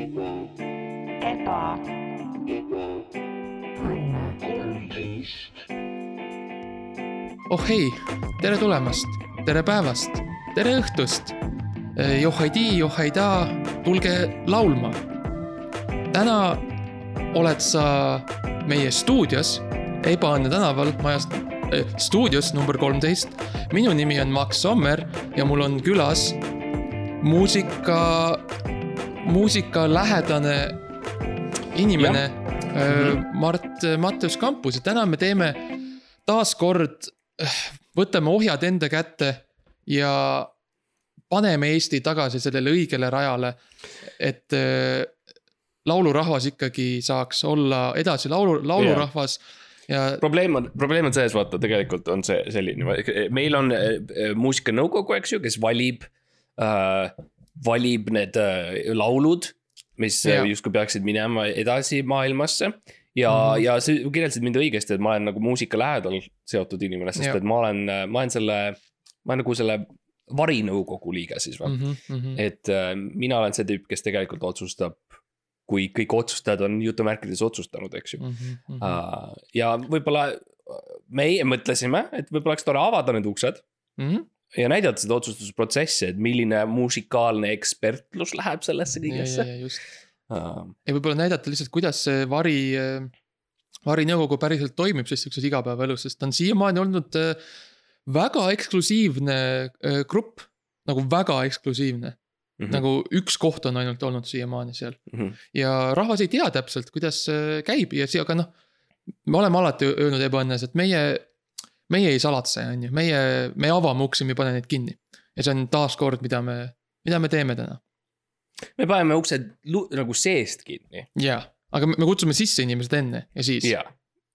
eba, oh hei, tere tulemast, tere päevast, tere õhtust. Johhaidii, johhaidaa, tulge laulma. täna oled sa meie stuudios, Ebaõnne tänaval, majas äh,, stuudios number kolmteist. minu nimi on Max Sommer ja mul on külas muusika, muusikalähedane inimene äh, Mart, Mattius Kampus. Ja täna me teeme taaskord, võtame ohjad enda kätte ja paneme Eesti tagasi sellele õigele rajale, et äh, laulurahvas ikkagi saaks olla edasi laulu, laulurahvas ja probleem on, probleem on selles, vaata, tegelikult on see selline, meil on äh, äh, muusikanõukogu, eks ju, kes valib äh,, valib need äh, laulud, mis yeah. justkui peaksid minema edasi maailmasse. ja mm. -hmm. ja sa kirjeldasid mind õigesti, et ma olen nagu muusika lähedal seotud inimene, sest Jaa. et ma olen, ma olen selle, ma olen nagu selle varinõukogu liige siis või mm. mm. -hmm. -hmm. et äh, mina olen see tüüp, kes tegelikult otsustab, kui kõik otsustajad on jutumärkides otsustanud, eks ju Mm -hmm. uh,. ja võib-olla meie mõtlesime, et võib-olla oleks tore avada need uksed Mm -hmm. Ja näidata seda otsustusprotsessi, et milline musikaalne ekspertlus läheb sellesse kõigesse ja, ja võib-olla näidata lihtsalt, kuidas see vari, varinõukogu päriselt toimib siis siukses igapäevaelus, sest ta on siiamaani olnud äh, väga eksklusiivne äh, grupp. nagu väga eksklusiivne mm, -hmm. nagu üks koht on ainult olnud siiamaani seal Mhm. ja rahvas ei tea täpselt, kuidas käib ja see, aga noh. me oleme alati öelnud ebaõnnes, et meie, meie ei salatse, on ju, meie, me avame uksi, me ei pane neid kinni. ja see on taaskord, mida me, mida me teeme täna me paneme uksed nagu seest kinni jaa, aga me me kutsume sisse inimesed enne ja siis, ja,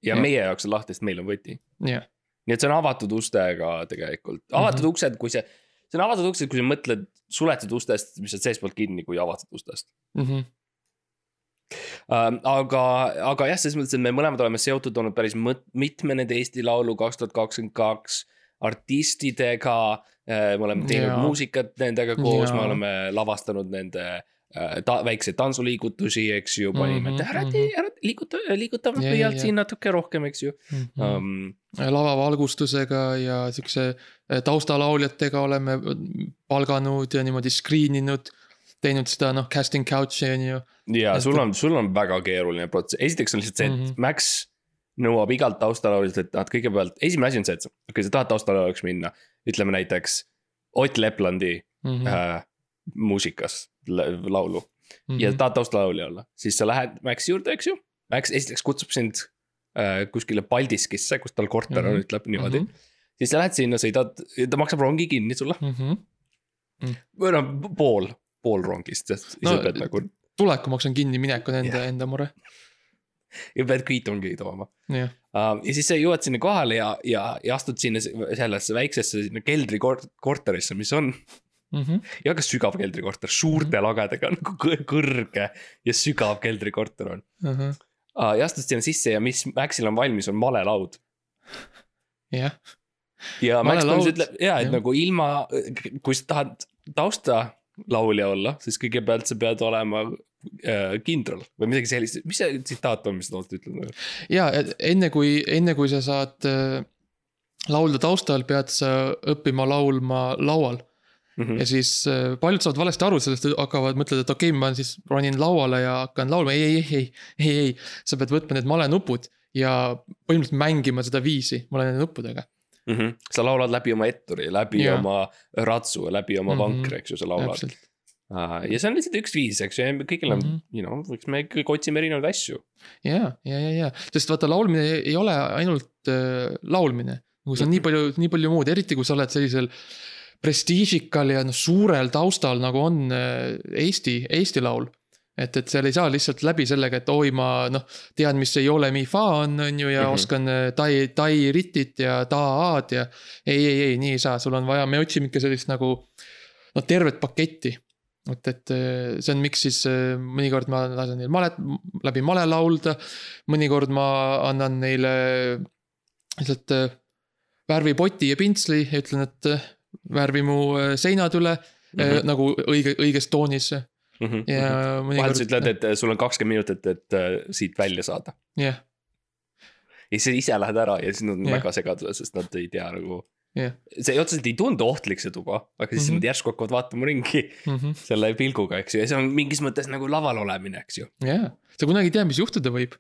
ja Jah. meie jaoks on lahti, sest meil on võti. jah, nii et see on avatud ustega tegelikult, avatud mm. -hmm. uksed, kui see, see on avatud uksed, kui sa mõtled suletud ustest, mis on seestpoolt kinni, kui avatud ustest. Mhm. Uh, aga, aga jah, selles mõttes, et me mõlemad oleme seotud olnud päris mitme nende Eesti Laulu kaks tuhat kakskümmend kaks artistidega. me oleme teinud ja. muusikat nendega koos, me Jaa. oleme lavastanud nende uh, ta, väikseid tantsuliigutusi, eks ju, panime Mhm, mm, -hmm, ära mhm. tee, ära liiguta, liigutame Jaa, pöialt jaa, siin natuke rohkem, eks ju Mhm. um,. lavavalgustusega ja siukse äh, taustalauljatega oleme palganud ja niimoodi screen inud. Teinud seda noh, casting couch'i on ju. ja sul on, sul on väga keeruline protsess, esiteks on lihtsalt see, et mm Mhm. -hmm. Max nõuab igalt taustalauljalt, et nad kõigepealt, esimene asi on see, et kui sa tahad taustalauljaks minna, ütleme näiteks Ott Leplandi Mhm. mm. äh, muusikas la- laulu mm -hmm. ja tahad taustalaulja olla, siis sa lähed Maxi juurde, eks ju. Max esiteks kutsub sind äh, kuskile Paldiskisse, kus tal korter mm -hmm. on, ütleb niimoodi mm. -hmm. siis sa lähed sinna, sõidad, ta maksab rongi kinni sulle Mhm. või noh, pool, pool rongist, sest No, ise pead nagu tulekumaks on kinni, minek on enda, enda mure, ja pead kviitungi tooma jah. uh,. ja siis sa jõuad sinna kohale ja, ja, ja astud sinna sellesse väiksesse sinna keldrikorterisse, mis on Mhm. ja ka sügav keldrikorter, suurte lagedega nagu kõ- kõrge ja sügav keldrikorter on uh,. ja astud sinna sisse ja mis Maxil on valmis, on malelaud jah, ja Max põhimõtteliselt ütleb ja, et jah. nagu ilma, kui sa tahad taustalaulja olla, siis kõigepealt sa pead olema äh, kindral või midagi sellist, mis see tsitaat on, mis sa tookord ütled? ja et enne kui, enne kui sa saad äh, laulda taustal, pead sa õppima laulma laual. Mhm. ja siis äh, paljud saavad valesti aru sellest, hakkavad mõtlema, et okei okay,, ma siis ronin lauale ja hakkan laulma, ei, ei, ei, ei, ei. sa pead võtma need malenupud ja põhimõtteliselt mängima seda viisi male nende nuppudega. mm. -hmm. sa laulad läbi oma etturi, läbi ja. oma ratsu, läbi oma mm Mhm. -hmm. vankri, eks ju, sa laulad. täpselt, ja see on lihtsalt üks viis, eks ju, ja kõigil on mm, Mhm. -hmm. you know, võiks, me kõik otsime erinevaid asju. ja, ja, ja, ja, sest vaata, laulmine ei ole ainult äh, laulmine. nagu see on nii palju, nii palju muud, eriti kui sa oled sellisel prestiižikal ja noh, suurel taustal, nagu on äh, Eesti, Eesti Laul. et, et seal ei saa lihtsalt läbi sellega, et oi, ma noh, tean, mis see Yole Mi Fa on, on ju, ja mm. -hmm. oskan äh, tai, tai ritit ja ta-a-d ja. ei, ei, ei, nii ei saa, sul on vaja, me otsime ikka sellist nagu noh, tervet paketti et, et äh, see on, miks siis äh, mõnikord ma lasen neil malet, läbi male laulda. mõnikord ma annan neile lihtsalt värvipoti ja pintsli ja ütlen, et värvi mu seinad üle mm, -hmm. nagu õige, õiges toonis. mm. -hmm. ja vahel mõnikord sa. ütled, et sul on kakskümmend minutit, et äh, siit välja saada. jah, ja siis ise lähed ära ja siis nad on Jah. väga segaduses, sest nad ei tea nagu. jah. see otseselt ei tundu ohtlik, see tuba, aga siis Mhm. nad järsku hakkavad vaatama ringi selle pilguga, eks ju, ja see on mingis mõttes nagu laval olemine, eks ju jah, sa kunagi ei tea, mis juhtuda võib.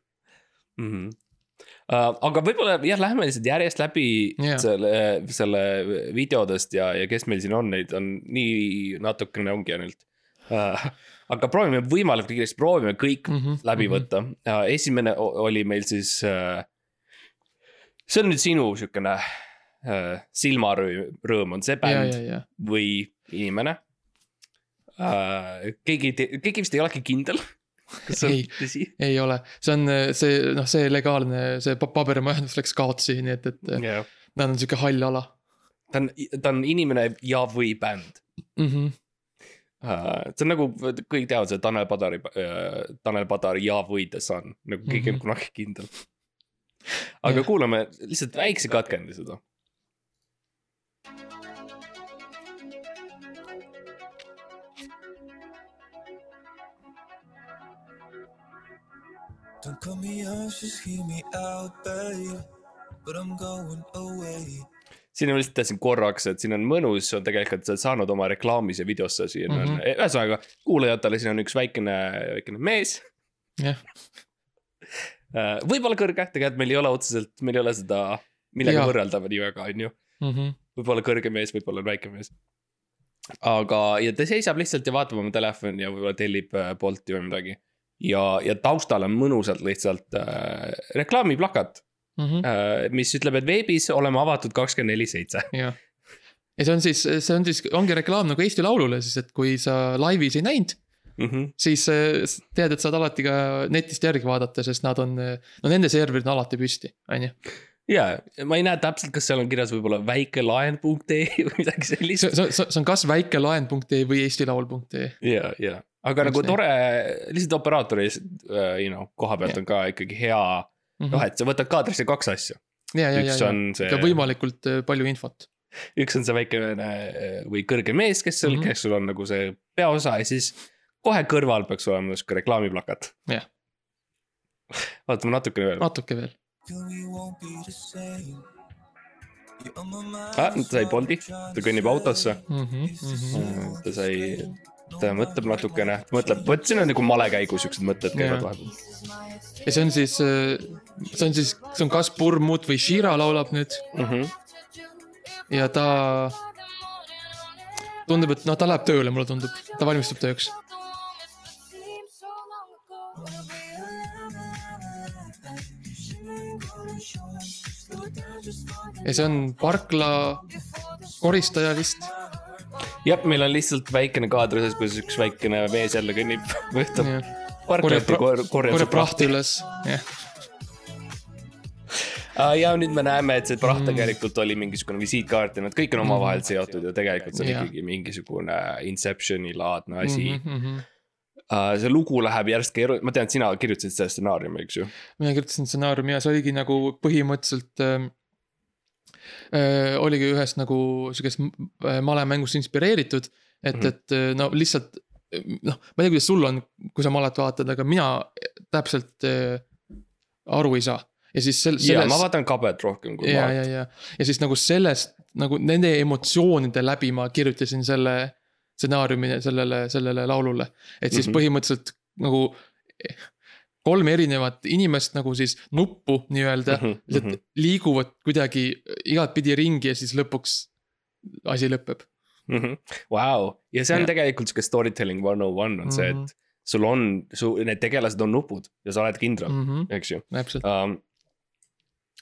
mm. -hmm. Uh, aga võib-olla jah, lähme lihtsalt järjest läbi yeah. selle, selle videodest ja, ja kes meil siin on, neid on nii natukene ongi ainult. Aga proovime võimalikult kiiresti, proovime kõik mm -hmm. läbi võtta uh,. esimene oli meil siis uh,. see on nüüd sinu siukene uh, silmarõõm, on see ja, bänd ja, ja, või inimene keegi, keegi vist ei olegi kindel. kas see on Ei. tõsi? ei ole, see on äh, see, noh, see legaalne, see pa- paberimajandus läks kaotsi, nii et, et jah, nad on sihuke hall ala ta on, ta on inimene ja, või bänd mm. -hmm. uh,. see on nagu kõik teavad seda Tanel Padari uh,, Tanel Padar ja, või The Sun, nagu keegi mm -hmm. Mhm. on kunagi kindel. aga Jah. kuulame lihtsalt väikse katkendi seda. Don't cut me off, just hear me out, babe. But I'm going away. Siin ma lihtsalt tahtsin korraks, et siin on mõnus, on tegelikult sa oled saanud oma reklaamis ja videosse siin mm -hmm. on, Mhm. ühesõnaga kuulajatele, siin on üks väikene, väikene mees. jah, võib-olla kõrge, tegelikult meil ei ole otseselt, meil ei ole seda, millega Jaa. võrrelda nii väga, on ju Mhm. võib-olla kõrge mees, võib-olla on väike mees. aga, ja ta seisab lihtsalt ja vaatab oma telefoni ja võib-olla tellib äh, Bolti või midagi. ja, ja taustal on mõnusalt lihtsalt äh, reklaamiplakat Mhm. äh,, mis ütleb, et veebis oleme avatud kakskümmend neli seitse. jah. ja see on siis, see on siis, ongi reklaam nagu Eesti Laulule siis, et kui sa laivis ei näinud, Mhm. siis äh, tead, et saad alati ka netist järgi vaadata, sest nad on, no nende serverid on alati püsti, on ju. ja, ma ei näe täpselt, kas seal on kirjas võib-olla väikelaen.ee või midagi sellist see, see, see on kas väikelaen.ee või eestilaul.ee. ja, ja, aga Üks nagu tore, lihtsalt operaatori uh,, you know, koha pealt Jah. on ka ikkagi hea, noh, et sa võtad kaadrisse kaks asja. Ja, ja, ja, üks ja on see ka võimalikult äh, palju infot. üks on see väikene äh, või kõrge mees, kes sul mm. -hmm. kes sul on nagu see peaosa ja siis kohe kõrval peaks olema sihuke reklaamiplakat. Jah. vaatame natukene veel, natuke veel. Ah, ta sai Bolti. ta kõnnib autosse, Mhm, mhm. ta sai, ta mõtleb natukene, mõtleb, vot siin on nagu malekäigu siuksed mõtted käivad vahepeal. ja see on siis, see on siis, see on kas Burmut või Shira laulab nüüd Mhm. ja ta. tundub, et noh, ta läheb tööle, mulle tundub, ta valmistub tööks. ja see on parkla koristaja vist. jah, meil on lihtsalt väikene kaader sellest, kuidas üks väikene mees jälle kõnnib, võtab kor- korjab prahti. üles, jah. ja nüüd me näeme, et see praht Mm. tegelikult oli mingisugune visiitkaart ja nad kõik on omavahel seotud ja tegelikult see on Jah. ikkagi mingisugune Inceptioni laadne asi mm. Mhm, -hmm. Uh, see lugu läheb järjest keeru-, ma tean, et sina kirjutasid seda stsenaariumi, eks ju. mina kirjutasin stsenaariumi ja see oligi nagu põhimõtteliselt äh,. Oligi ühest nagu sihukest äh, malemängust inspireeritud, et mm. -hmm. et äh, no lihtsalt noh, ma ei tea, kuidas sul on, kui sa malet vaatad, aga mina täpselt äh, aru ei saa. ja siis sel-, ja selles ma vaatan kabet rohkem kui ja, maad ja, ja, ja siis nagu sellest nagu nende emotsioonide läbi ma kirjutasin selle stsenaariumi sellele, sellele laulule. et siis mm. -hmm. põhimõtteliselt nagu kolm erinevat inimest nagu siis nuppu nii-öelda mm, Mhm, -hmm. lihtsalt mm -hmm. liiguvad kuidagi igatpidi ringi ja siis lõpuks asi lõpeb. Vau, ja see on Ja. tegelikult sihuke storytelling one on one on see, Mhm. et sul on, su need tegelased on nupud ja sa oled kindral mm, mm. -hmm. -hmm. eks ju täpselt, um,.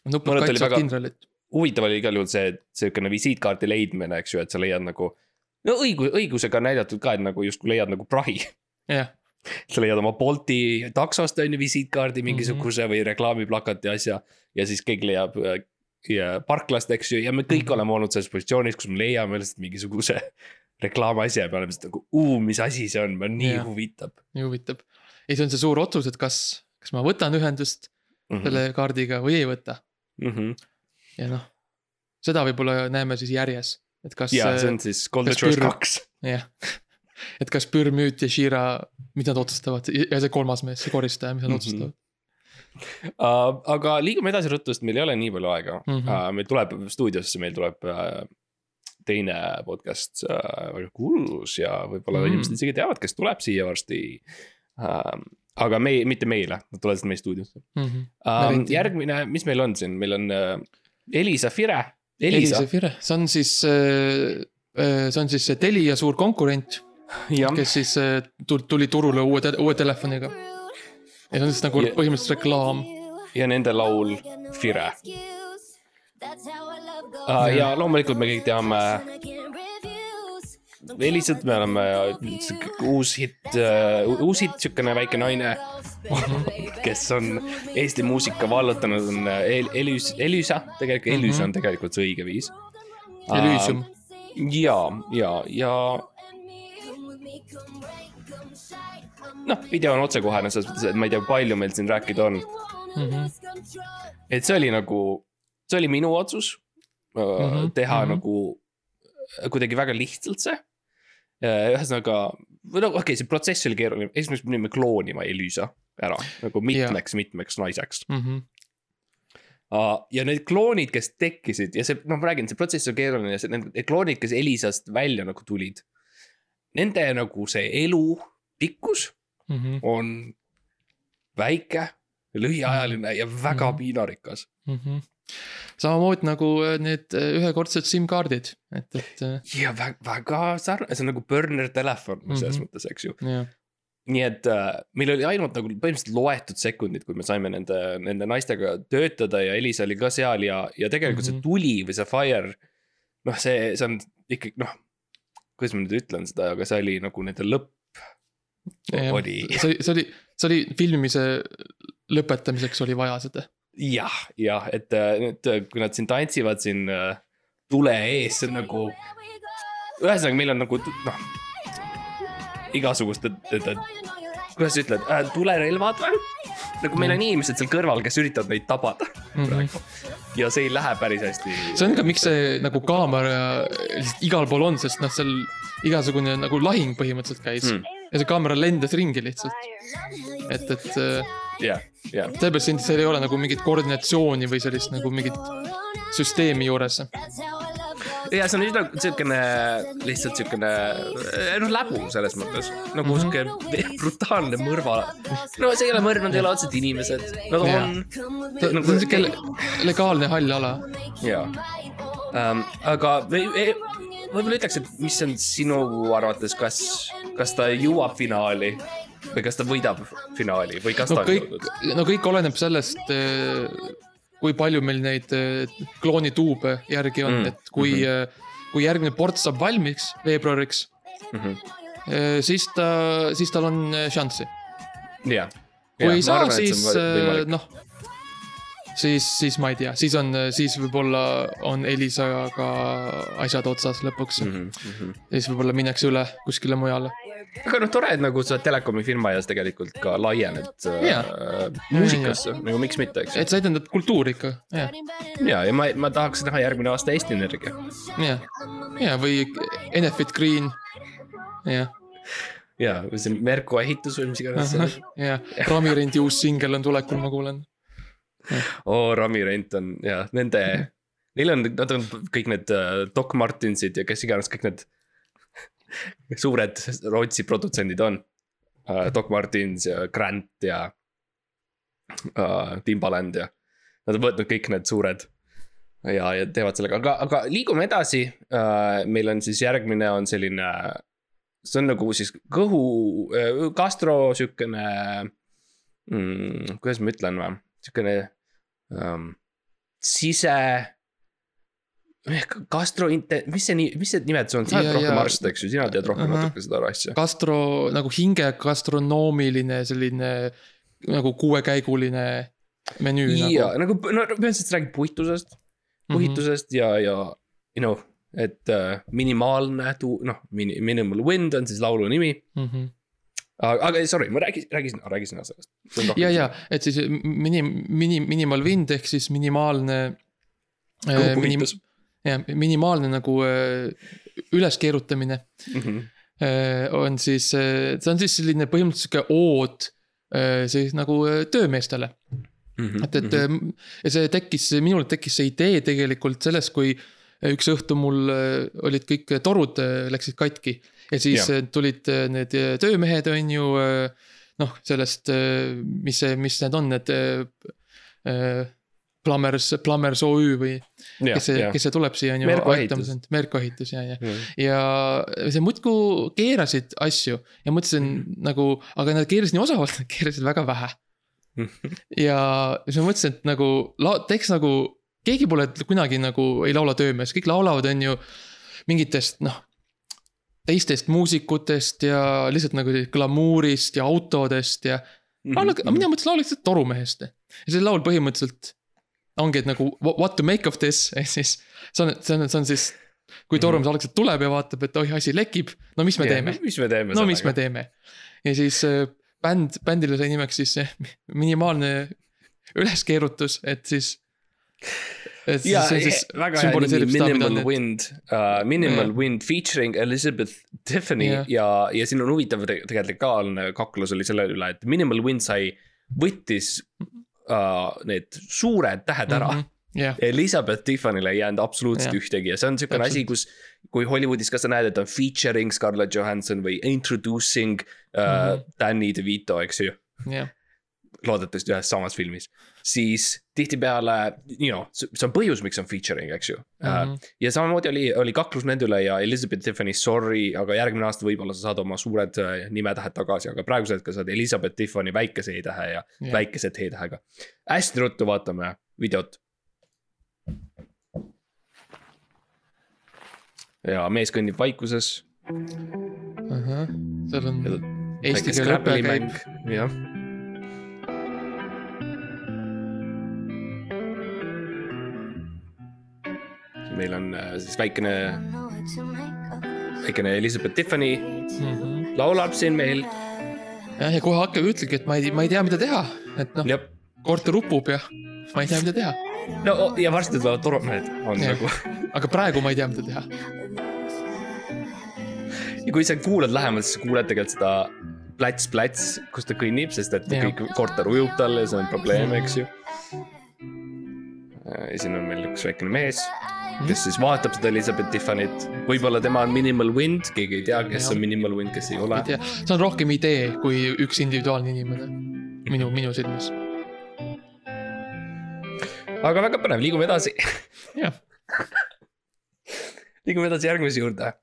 nupud kaitsevad väga- kindralit. huvitav oli igal juhul see, et sihukene visiitkaardi leidmine, eks ju, et sa leiad nagu. no õigu-, õigusega on näidatud ka, et nagu justkui leiad nagu prahi. jah, sa leiad oma Bolti taksost on ju visiitkaardi Mhm. mingisuguse mm -hmm. või reklaamiplakati asja ja siis keegi leiab äh, ja parklast, eks ju, ja me kõik Mhm. oleme olnud selles positsioonis, kus me leiame lihtsalt mingisuguse reklaamiasja ja me oleme lihtsalt nagu, mis asi see on, nii Jah. huvitab nii huvitav. ja siis on see suur otsus, et kas, kas ma võtan ühendust mm. -hmm. selle kaardiga või ei võta Mm -hmm. ja noh, seda võib-olla näeme siis järjes, et kas. ja see on siis Shores pürr- kaks. jah, et kas Pürmüüt ja Shira, mida nad otsustavad ja see kolmas mees, see koristaja, mis nad Mhm. otsustavad uh,. aga liigume edasi ruttu, sest meil ei ole nii palju aega mm. -hmm. Uh, meil tuleb stuudiosse, meil tuleb uh, teine podcast uh,, väga kuulus ja võib-olla mm. -hmm. inimesed isegi teavad, kes tuleb siia varsti uh,. aga me, mitte meile, nad tulevad meie stuudiosse mm. -hmm. um, Eriti.. järgmine, mis meil on siin, meil on uh, Elisa Fire. Elisa Elisa, Fire, see on siis, see on siis see Telia suur konkurent, kes siis tul- tuli turule uue, uue telefoniga. ja see on siis nagu Ja- põhimõtteliselt reklaam. ja nende laul Fire uh,. ja loomulikult me kõik teame Elisat, me oleme uus hitt uh,, uus hitt, sihukene väike naine, kes on Eesti muusika vallutanud, on El- Elüs-, Elüsa, tegelikult Elüsa on tegelikult see õige viis. Elysium. ja, ja, ja noh, video on otsekohene selles mõttes, et ma ei tea, palju meil siin rääkida on. et see oli nagu, see oli minu otsus mm -hmm, teha mm. -hmm. nagu kuidagi väga lihtsalt see. ühesõnaga, või no okei okay,, see protsess oli keeruline, esiteks me pidime kloonima Elüsa ära nagu mitmeks, mitmeks naiseks. Mhm. ja need kloonid, kes tekkisid ja see, noh, ma räägin, see protsess on keeruline need kloonid, kes Elisast välja nagu tulid. Nende nagu see elu pikkus Mhm. on väike, lühiajaline ja väga Mhm. piinarikas. samamoodi nagu äh, need äh, ühekordsed SIM-kaardid, et, et äh, ja väga, väga sarnane, see on nagu burner telefon mm -hmm. selles Mhm. mõttes, eks ju. jah, nii et äh, meil oli ainult nagu põhimõtteliselt loetud sekundid, kui me saime nende, nende naistega töötada ja Elisa oli ka seal ja, ja tegelikult mm -hmm. Mhm. see tuli või see fire. noh, see, see on ikkagi noh, kuidas ma nüüd ütlen seda, aga see oli nagu nende lõpp. Oli see oli, see oli, see oli filmimise lõpetamiseks oli vaja seda. jah, jah, et äh, nüüd, kui nad siin tantsivad siin äh, tule ees, see on nagu. ühesõnaga, meil on nagu noh, igasugused, kuidas sa ütled äh,, tulerelvad või? nagu meil on inimesed seal kõrval, kes üritavad neid tabada praegu ja see ei lähe päris hästi. See on ka, miks see nagu kaamera lihtsalt igal pool on, sest noh, seal igasugune nagu lahing põhimõtteliselt käis Mm. mm.. ja see kaamera lendas ringi lihtsalt. et, et äh, jah, jah, sellepärast siin, seal ei ole nagu mingit koordinatsiooni või sellist nagu mingit süsteemi juures. ja see on üsna siukene, lihtsalt siukene noh, läbu selles mõttes nagu Mhm. siuke brutaalne mõrva. no see ei ole mõrv, nad ei ole otseselt inimesed, nad on see on siuke le- legaalne hall ala. jaa um,. aga või- või- võib-olla ütleks, et mis on sinu arvates, kas, kas ta jõuab finaali või kas ta võidab finaali või kas no ta on kõik jõudnud?, no kõik oleneb sellest, kui palju meil neid eh, kloonituube järgi on Mm, mm,, et kui mm. -hmm. kui järgmine port saab valmiks veebruariks, Mhm. siis ta, siis tal on eh, šanssi. jah. kui ei saa, siis eh, noh, siis, siis ma ei tea, siis on, siis võib-olla on Elisaga asjad otsas lõpuks mm. Mhm, -hmm. ja siis võib-olla minnakse üle kuskile mujale. aga noh, tore, et nagu sa telekomi firma ees tegelikult ka laiened Jaa. äh, muusikasse, nagu miks mitte, eks et sa edendad kultuuri ikka, jah, ja, ja ma, ma tahaks näha järgmine aasta Eesti Energia. jah, ja või Enefit Green, jah ja, või see Merko ehitus või mis iganes jah, Ramirendi uus singel on tulekul, ma kuulen. oo, Rami Rent on ja nende, neil on, nad on kõik need äh, Doc Martinsid ja kes iganes kõik need suured Rootsi produtsendid on uh,. Doc Martins ja Grant ja uh, Timbaland ja nad on võtnud kõik need suured ja, ja teevad sellega, aga, aga liigume edasi uh,. meil on siis järgmine on selline, see on nagu siis kõhu, gastro siukene mm,, kuidas ma ütlen või, siukene um, sise. gastro, mis see, mis see nimed see on, sa oled rohkem arst, eks ju, sina tead rohkem Ahah. natuke seda asja. gastro nagu hinge gastronoomiline selline nagu kuuekäiguline menüü ja nagu. nagu, no põhimõtteliselt sa räägid puitusest, Mhm. puhitusest ja, ja you know, et uh, minimaalne tuu-, noh, minimal wind on siis laulu nimi. Mm -hmm. aga, aga sorry, ma räägin, räägisin, räägisin sellest. ja, ja, et siis minim-, minim-, minimal wind ehk siis minimaalne. puhitus. jah, minimaalne nagu äh, üleskeerutamine. Mhm. äh, on siis, see on siis selline põhimõtteliselt sihuke ood äh, siis nagu äh, töömeestele. Mhm, et, et mm. ja see tekkis, minul tekkis see idee tegelikult sellest, kui üks õhtu mul äh, olid kõik torud äh, läksid katki. ja siis ja. tulid äh, need äh, töömehed, on ju, noh, sellest, mis see, mis need on, need äh, äh, Plumbers, Plumbers OÜ või kes see, kes see tuleb siia, on ju. Ehitus. Merko ehitus ja, ja, Mhm. ja see muudkui keerasid asju ja mõtlesin mm. nagu, aga nad keerasid nii osavalt, nad keerasid väga vähe. ja siis ma mõtlesin, et nagu la- teeks nagu, keegi pole kunagi nagu ei laula töömees, kõik laulavad, on ju mingitest noh. teistest muusikutest ja lihtsalt nagu glamuurist ja autodest ja Mhm. laulage, mina mõtlesin, laulaks lihtsalt torumehest. ja see laul põhimõtteliselt ongi, et nagu wha- what to make of this, ehk siis see on, see on, see on siis. kui torumees algselt tuleb ja vaatab, et oih, asi lekib, no mis me teeme, mis me teeme? no mis me teeme. ja siis äh, bänd, bändile sai nimeks siis eh, minimaalne üleskeerutus, et siis. Ja siis väga hea nimi, Minimal need, Wind uh,, Minimal Jah. Wind featuring Elizabeth Tiffany Jah. ja, ja siin on huvitav te- tegelikult on kaklus oli selle üle, et Minimal Wind sai, võttis uh, need suured tähed ära mm. -hmm jah, Elizabeth Tiffany'le ei jäänud absoluutselt Jah. ühtegi ja see on siukene asi, kus. kui Hollywoodis ka sa näed, et on featuring Scarlett Johansson või introducing uh, mm. -hmm. Danny DeVito, eks ju. jah, loodetavasti ühes samas filmis, siis tihtipeale, you know, see on põhjus, miks on featuring, eks ju mm. -hmm. ja samamoodi oli, oli kaklus nende üle ja Elizabeth Tiffany, sorry, aga järgmine aasta võib-olla sa saad oma suured äh, nimetähed tagasi, aga praegusel hetkel saad Elizabeth Tiffany väikese E-tähe ja Jah. väikese T-tähega. hästi ruttu vaatame videot. ja mees kõnnib vaikuses. seal on eesti keele õpe käib, jah. Meil on äh, siis väikene, väikene Elizabeth Tiffany Mhm. laulab siin meil. jah, ja kohe hakkab, ütlegi, et ma ei, ma ei tea, mida teha, et noh, korter upub ja ma ei tea, mida teha. no ja varsti tulevad torumehed, on Jah. nagu. aga praegu ma ei tea, mida teha. ja kui sa kuulad lähemalt, siis sa kuuled tegelikult seda plats-plats, kus ta kõnnib, sest et Jah. kõik korter ujub talle ja see on probleem, eks ju. ja siin on meil üks väikene mees, kes siis vaatab seda Elizabeth Tiffany't, võib-olla tema on Minimal Wind, keegi ei tea, kes Jah. on Minimal Wind, kes ei ole see on rohkem idee kui üks individuaalne inimene. minu, minu silmis. aga väga põnev, liigume edasi. jah, liigume edasi järgmise juurde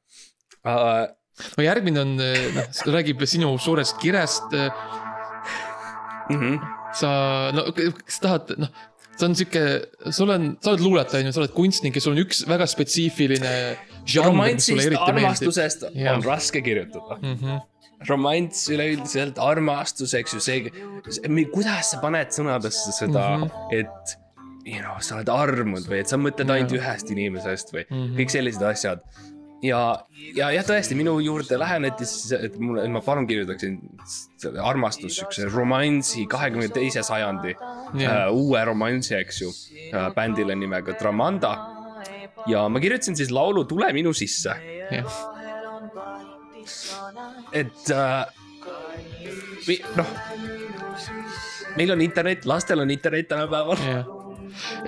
uh,. no järgmine on, noh, räägib sinu suurest kirest. Mm -hmm. sa, no kas tahad, noh, see on sihuke, sul on, sa oled luuletaja, on ju, sa oled kunstnik ja sul on üks väga spetsiifiline žanr, mis sulle eriti meeldib. armastusest Jah. on raske kirjutada. Mm -hmm. romanss üleüldiselt, armastus, eks ju, see, see, kuidas sa paned sõnadesse seda mm. -hmm. et you know, sa oled armunud või et sa mõtled ainult ühest inimesest või mm. -hmm. kõik sellised asjad. ja, ja jah, tõesti minu juurde läheneti siis, et mulle, et ma palun kirjutaksin armastus, siukse romansi kahekümne teise sajandi Jaa. uh, uue romansi, eks ju uh,, bändile nimega Dramanda. ja ma kirjutasin siis laulu Tule minu sisse, jah, et äh, või- noh. meil on internet, lastel on internet tänapäeval. jah.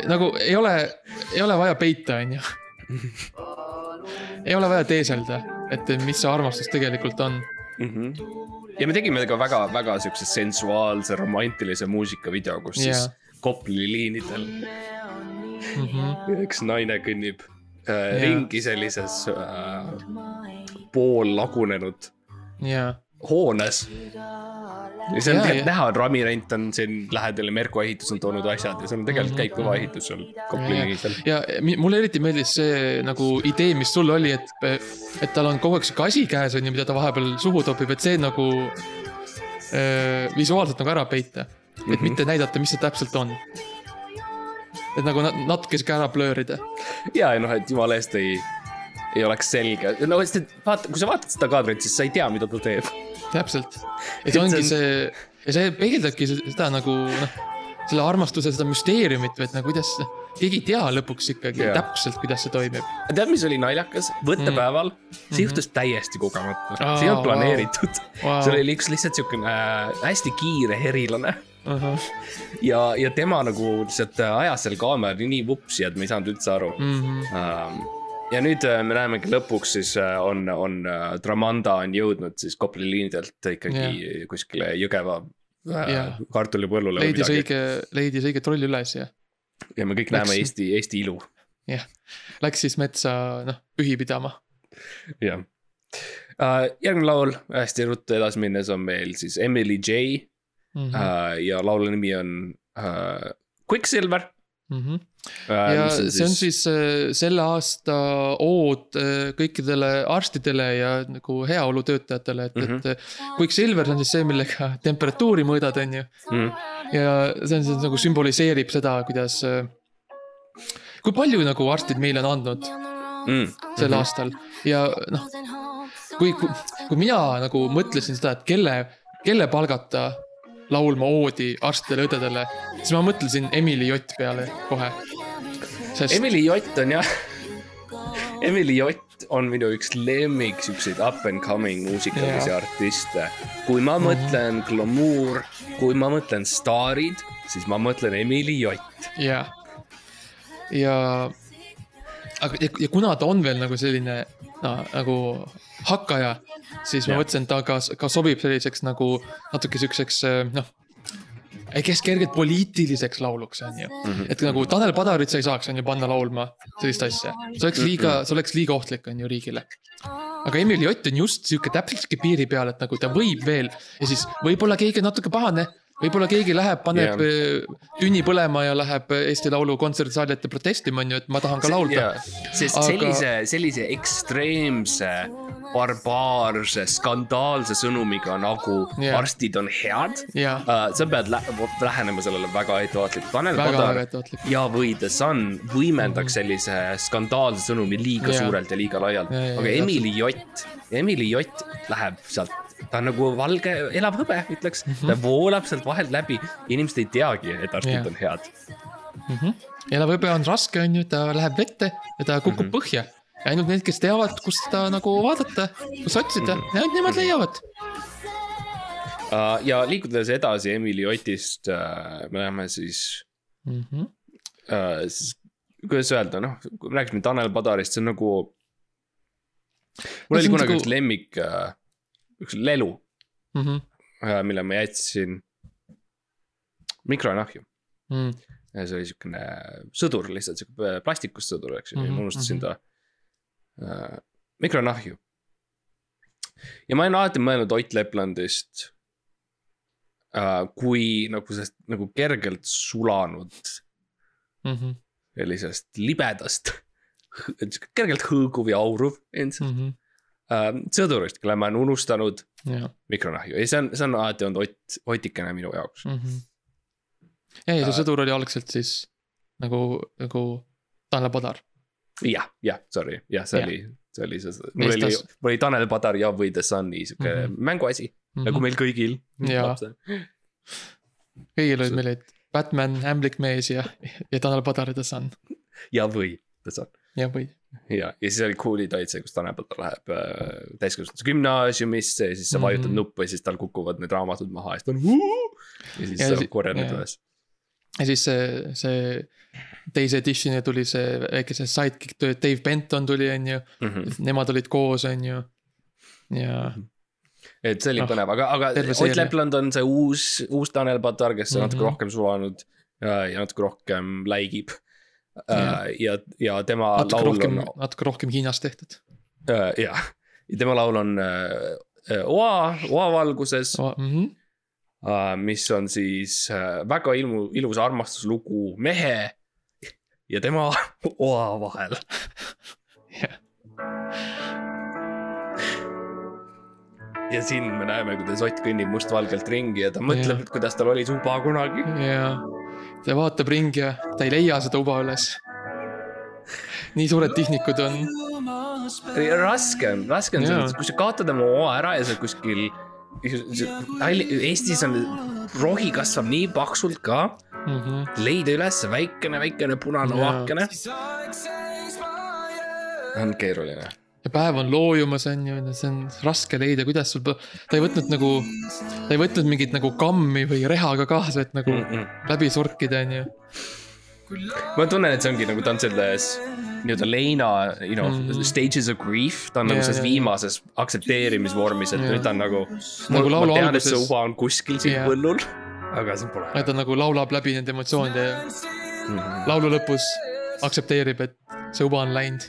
nagu ei ole, ei ole vaja peita, on ju. ei ole vaja teeselda, et mis see armastus tegelikult on. Mhm. ja me tegime ka väga-väga siukse sensuaalse romantilise muusikavideo, kus siis Jaa. Kopli liinidel Mm -hmm. üks naine kõnnib äh, Jaa. ringi sellises äh, poollagunenud ja, hoones. ja see on Jaa, tegelikult ja- näha, et Rami Rent on siin lähedal ja Merko ehitus on toonud asjad ja seal on tegelikult käib kõva ehitus seal Kopli Ja- liinidel. ja mulle eriti meeldis see nagu idee, mis sul oli, et, et tal on kogu aeg sihuke asi käes on ju, mida ta vahepeal suhu topib, et see nagu äh, visuaalselt nagu ära peita. et mm. -hmm. mitte näidata, mis see täpselt on. et nagu na- natuke sihuke ära blöörida. ja, ja noh, et jumala eest ei, ei oleks selge, no sest et vaata, kui sa vaatad seda kaadrit, siis sa ei tea, mida ta teeb. Täpselt. Et see ongi see ja see peegeldabki se- seda nagu noh, selle armastuse seda müsteeriumit et nagu kuidas, keegi ei tea lõpuks ikkagi Jaa. täpselt, kuidas see toimib. tead, mis oli naljakas, võttepäeval mm., see juhtus täiesti kogemata, Aa, see ei olnud planeeritud wow.. Vau. see oli üks lihtsalt siukene äh, hästi kiire herilane ja, ja tema nagu lihtsalt äh, ajas seal kaamera nii vupsi, et me ei saanud üldse aru Mhm. Ähm, ja nüüd äh, me näemegi lõpuks siis äh, on, on äh, Dramanda on jõudnud siis Kopli liinidelt ikkagi yeah. kuskile Jõgeva äh, Jah. kartulipõllule leidis õige, leidis õige trolli üles ja ja me kõik Läks- näeme Eesti, Eesti ilu, jah, läks siis metsa, noh, pühi pidama. jah uh,. järgmine laul, hästi ruttu edasi minnes on meil siis Emily J Mhm. uh, ja laulu nimi on uh, Quicksilver Mhm. uh,. ja see on siis äh, selle aasta ood äh, kõikidele arstidele ja nagu heaolutöötajatele, et mm. -hmm. et Quicksilver on siis see, millega temperatuuri mõõdad, on ju. mm, ja see on siis nagu sümboliseerib seda, kuidas, kui palju nagu arstid meile on andnud mm, sel mhm. aastal ja noh, kui, kui, kui mina nagu mõtlesin seda, et kelle, kelle palgata laulma oodi arstidele-õdedele, siis ma mõtlesin Emily Jott peale kohe. sest Emily Jott on jah, Emily Jott on minu üks lemmik siukseid up and coming muusikalisi Jaa. artiste. kui ma mõtlen glamuur, kui ma mõtlen staarid, siis ma mõtlen Emily Jott. ja, ja, aga ja, ja kuna ta on veel nagu selline no, nagu hakkaja, siis ma Jah. mõtlesin, et ta ka, ka sobib selliseks nagu natuke siukseks noh, kes kergelt poliitiliseks lauluks on ju. Mhm. et nagu Tanel Padarit sa ei saaks on ju panna laulma sellist asja, see oleks liiga, see oleks liiga ohtlik on ju riigile. aga Emil Jott on just sihuke täpselt sihuke piiri peal, et nagu ta võib veel ja siis võib-olla keegi on natuke pahane võib-olla keegi läheb, paneb yeah. tünni põlema ja läheb Eesti Laulu kontserdisaali ette protestima, on ju, et ma tahan ka laulda. sest Aga- sellise, sellise ekstreemse, barbaarse, skandaalse sõnumiga nagu yeah. arstid on head Jah. uh,. sa pead lä lähenema sellele väga ettevaatlikult. Tanel Padar ja või The Sun võimendaks sellise skandaalse sõnumi liiga Jah. suurelt ja liiga laialt. Ja, ja, aga ja, Emily Jott, Emily Jott läheb sealt, ta on nagu valge, elav hõbe, ütleks mm. -hmm. ta voolab sealt vahelt läbi, inimesed ei teagi, et arstid Jah. on head. elav hõbe on raske, on ju, ta läheb vette ja ta kukub mm. -hmm. põhja. ja ainult need, kes teavad, kust seda nagu vaadata, kus otsida mm, -hmm. ainult nemad leiavad. Uh, ja liikudes edasi Emily Otist uh,, me näeme siis Mm -hmm. uh,, siis kuidas öelda, noh, kui me rääkisime Tanel Padarist, see on nagu. mul No oli kunagi nagu- üks lemmik uh,, üks lelu Mm -hmm. mille ma jätsin mikronahju. Mm. ja see oli siukene sõdur lihtsalt siuke plastikust sõdur, eks ju, ja Mhm, ma unustasin mhm. ta uh, mikronahju. ja ma olen alati mõelnud Ott Leplandist uh, kui nagu sellest nagu kergelt sulanud Mm -hmm. sellisest libedast, kergelt hõõguv ja auruv ilmselt Mm -hmm. Uh, sõdurist, kelle ma olen unustanud ja, mikronahju ja see on, see on alati olnud Ott, Otikene minu jaoks mm. -hmm. ja, ja see sõdur oli algselt siis nagu, nagu Tanel Padar. jah, jah, sorry, jah, see Jah. oli, see oli see, mul oli mul oli Tanel Padar ja või The Sun'i sihuke mm. -hmm. mänguasi mm, -hmm. nagu meil kõigil. Kõigil olid meil olid Batman, ämblikmees ja, ja Tanel Padar ja The Sun ja või The Sun ja või. ja, ja siis oli Cool'i Toits, kus Tanel läheb äh, täiskasvanute gümnaasiumisse ja siis sa Mhm. vajutad mm -hmm. nuppu ja siis tal kukuvad need raamatud maha ja siis ta on ja siis Ja sa korjad need üles. ja siis see, see teise editioni tuli see väike see sidekick, Dave Benton tuli, on ju. Mhm. Nemad olid koos, on ju. ja et see oli Noh, põnev, aga, aga Ott. Lepland on see uus, uus Tanel Padar, kes on mm -hmm. natuke Mhm. rohkem sulanud ja, ja natuke rohkem läigib Jah. uh,. ja, ja tema natuke laul rohkem on, natuke rohkem Hiinas tehtud. uh, jah, ja tema laul on uh, Oa, Oa valguses uh,, Mm -hmm. mis on siis väga ilmu, ilus armastuslugu mehe ja tema oa vahel. ja siin me näeme, kuidas Ott kõnnib mustvalgelt ringi ja ta mõtleb, et kuidas tal oli suba kunagi. ja ta vaatab ringi ja ta ei leia seda uba üles. nii suured tihnikud on. raske raske on selles, kui sa kaotad oma oa ära ja sa kuskil. Eestis on, rohi kasvab nii paksult ka, mm. -hmm. leida üles väikene, väikene punane Jaa. vaakene on keeruline. Ja päev on loojumas, on ju, see on raske leida, kuidas sul, ta ei võtnud nagu, ta ei võtnud mingit nagu kammi või rehaga kaasa, et nagu mm -mm. läbi surkida, on ju. ma tunnen, et see ongi nagu ta on selles nii-öelda leina, you know mm, -hmm. stages of grief, ta on Jaa, nagu selles viimases aktsepteerimisvormis, et Jaa. nüüd ta on nagu. Nagu laulu ma tean, et see uba on kuskil siin Jaa. põllul, aga see pole. ta nagu laulab läbi nende emotsioonide ja Mm -hmm. laulu lõpus aktsepteerib, et see uba on läinud.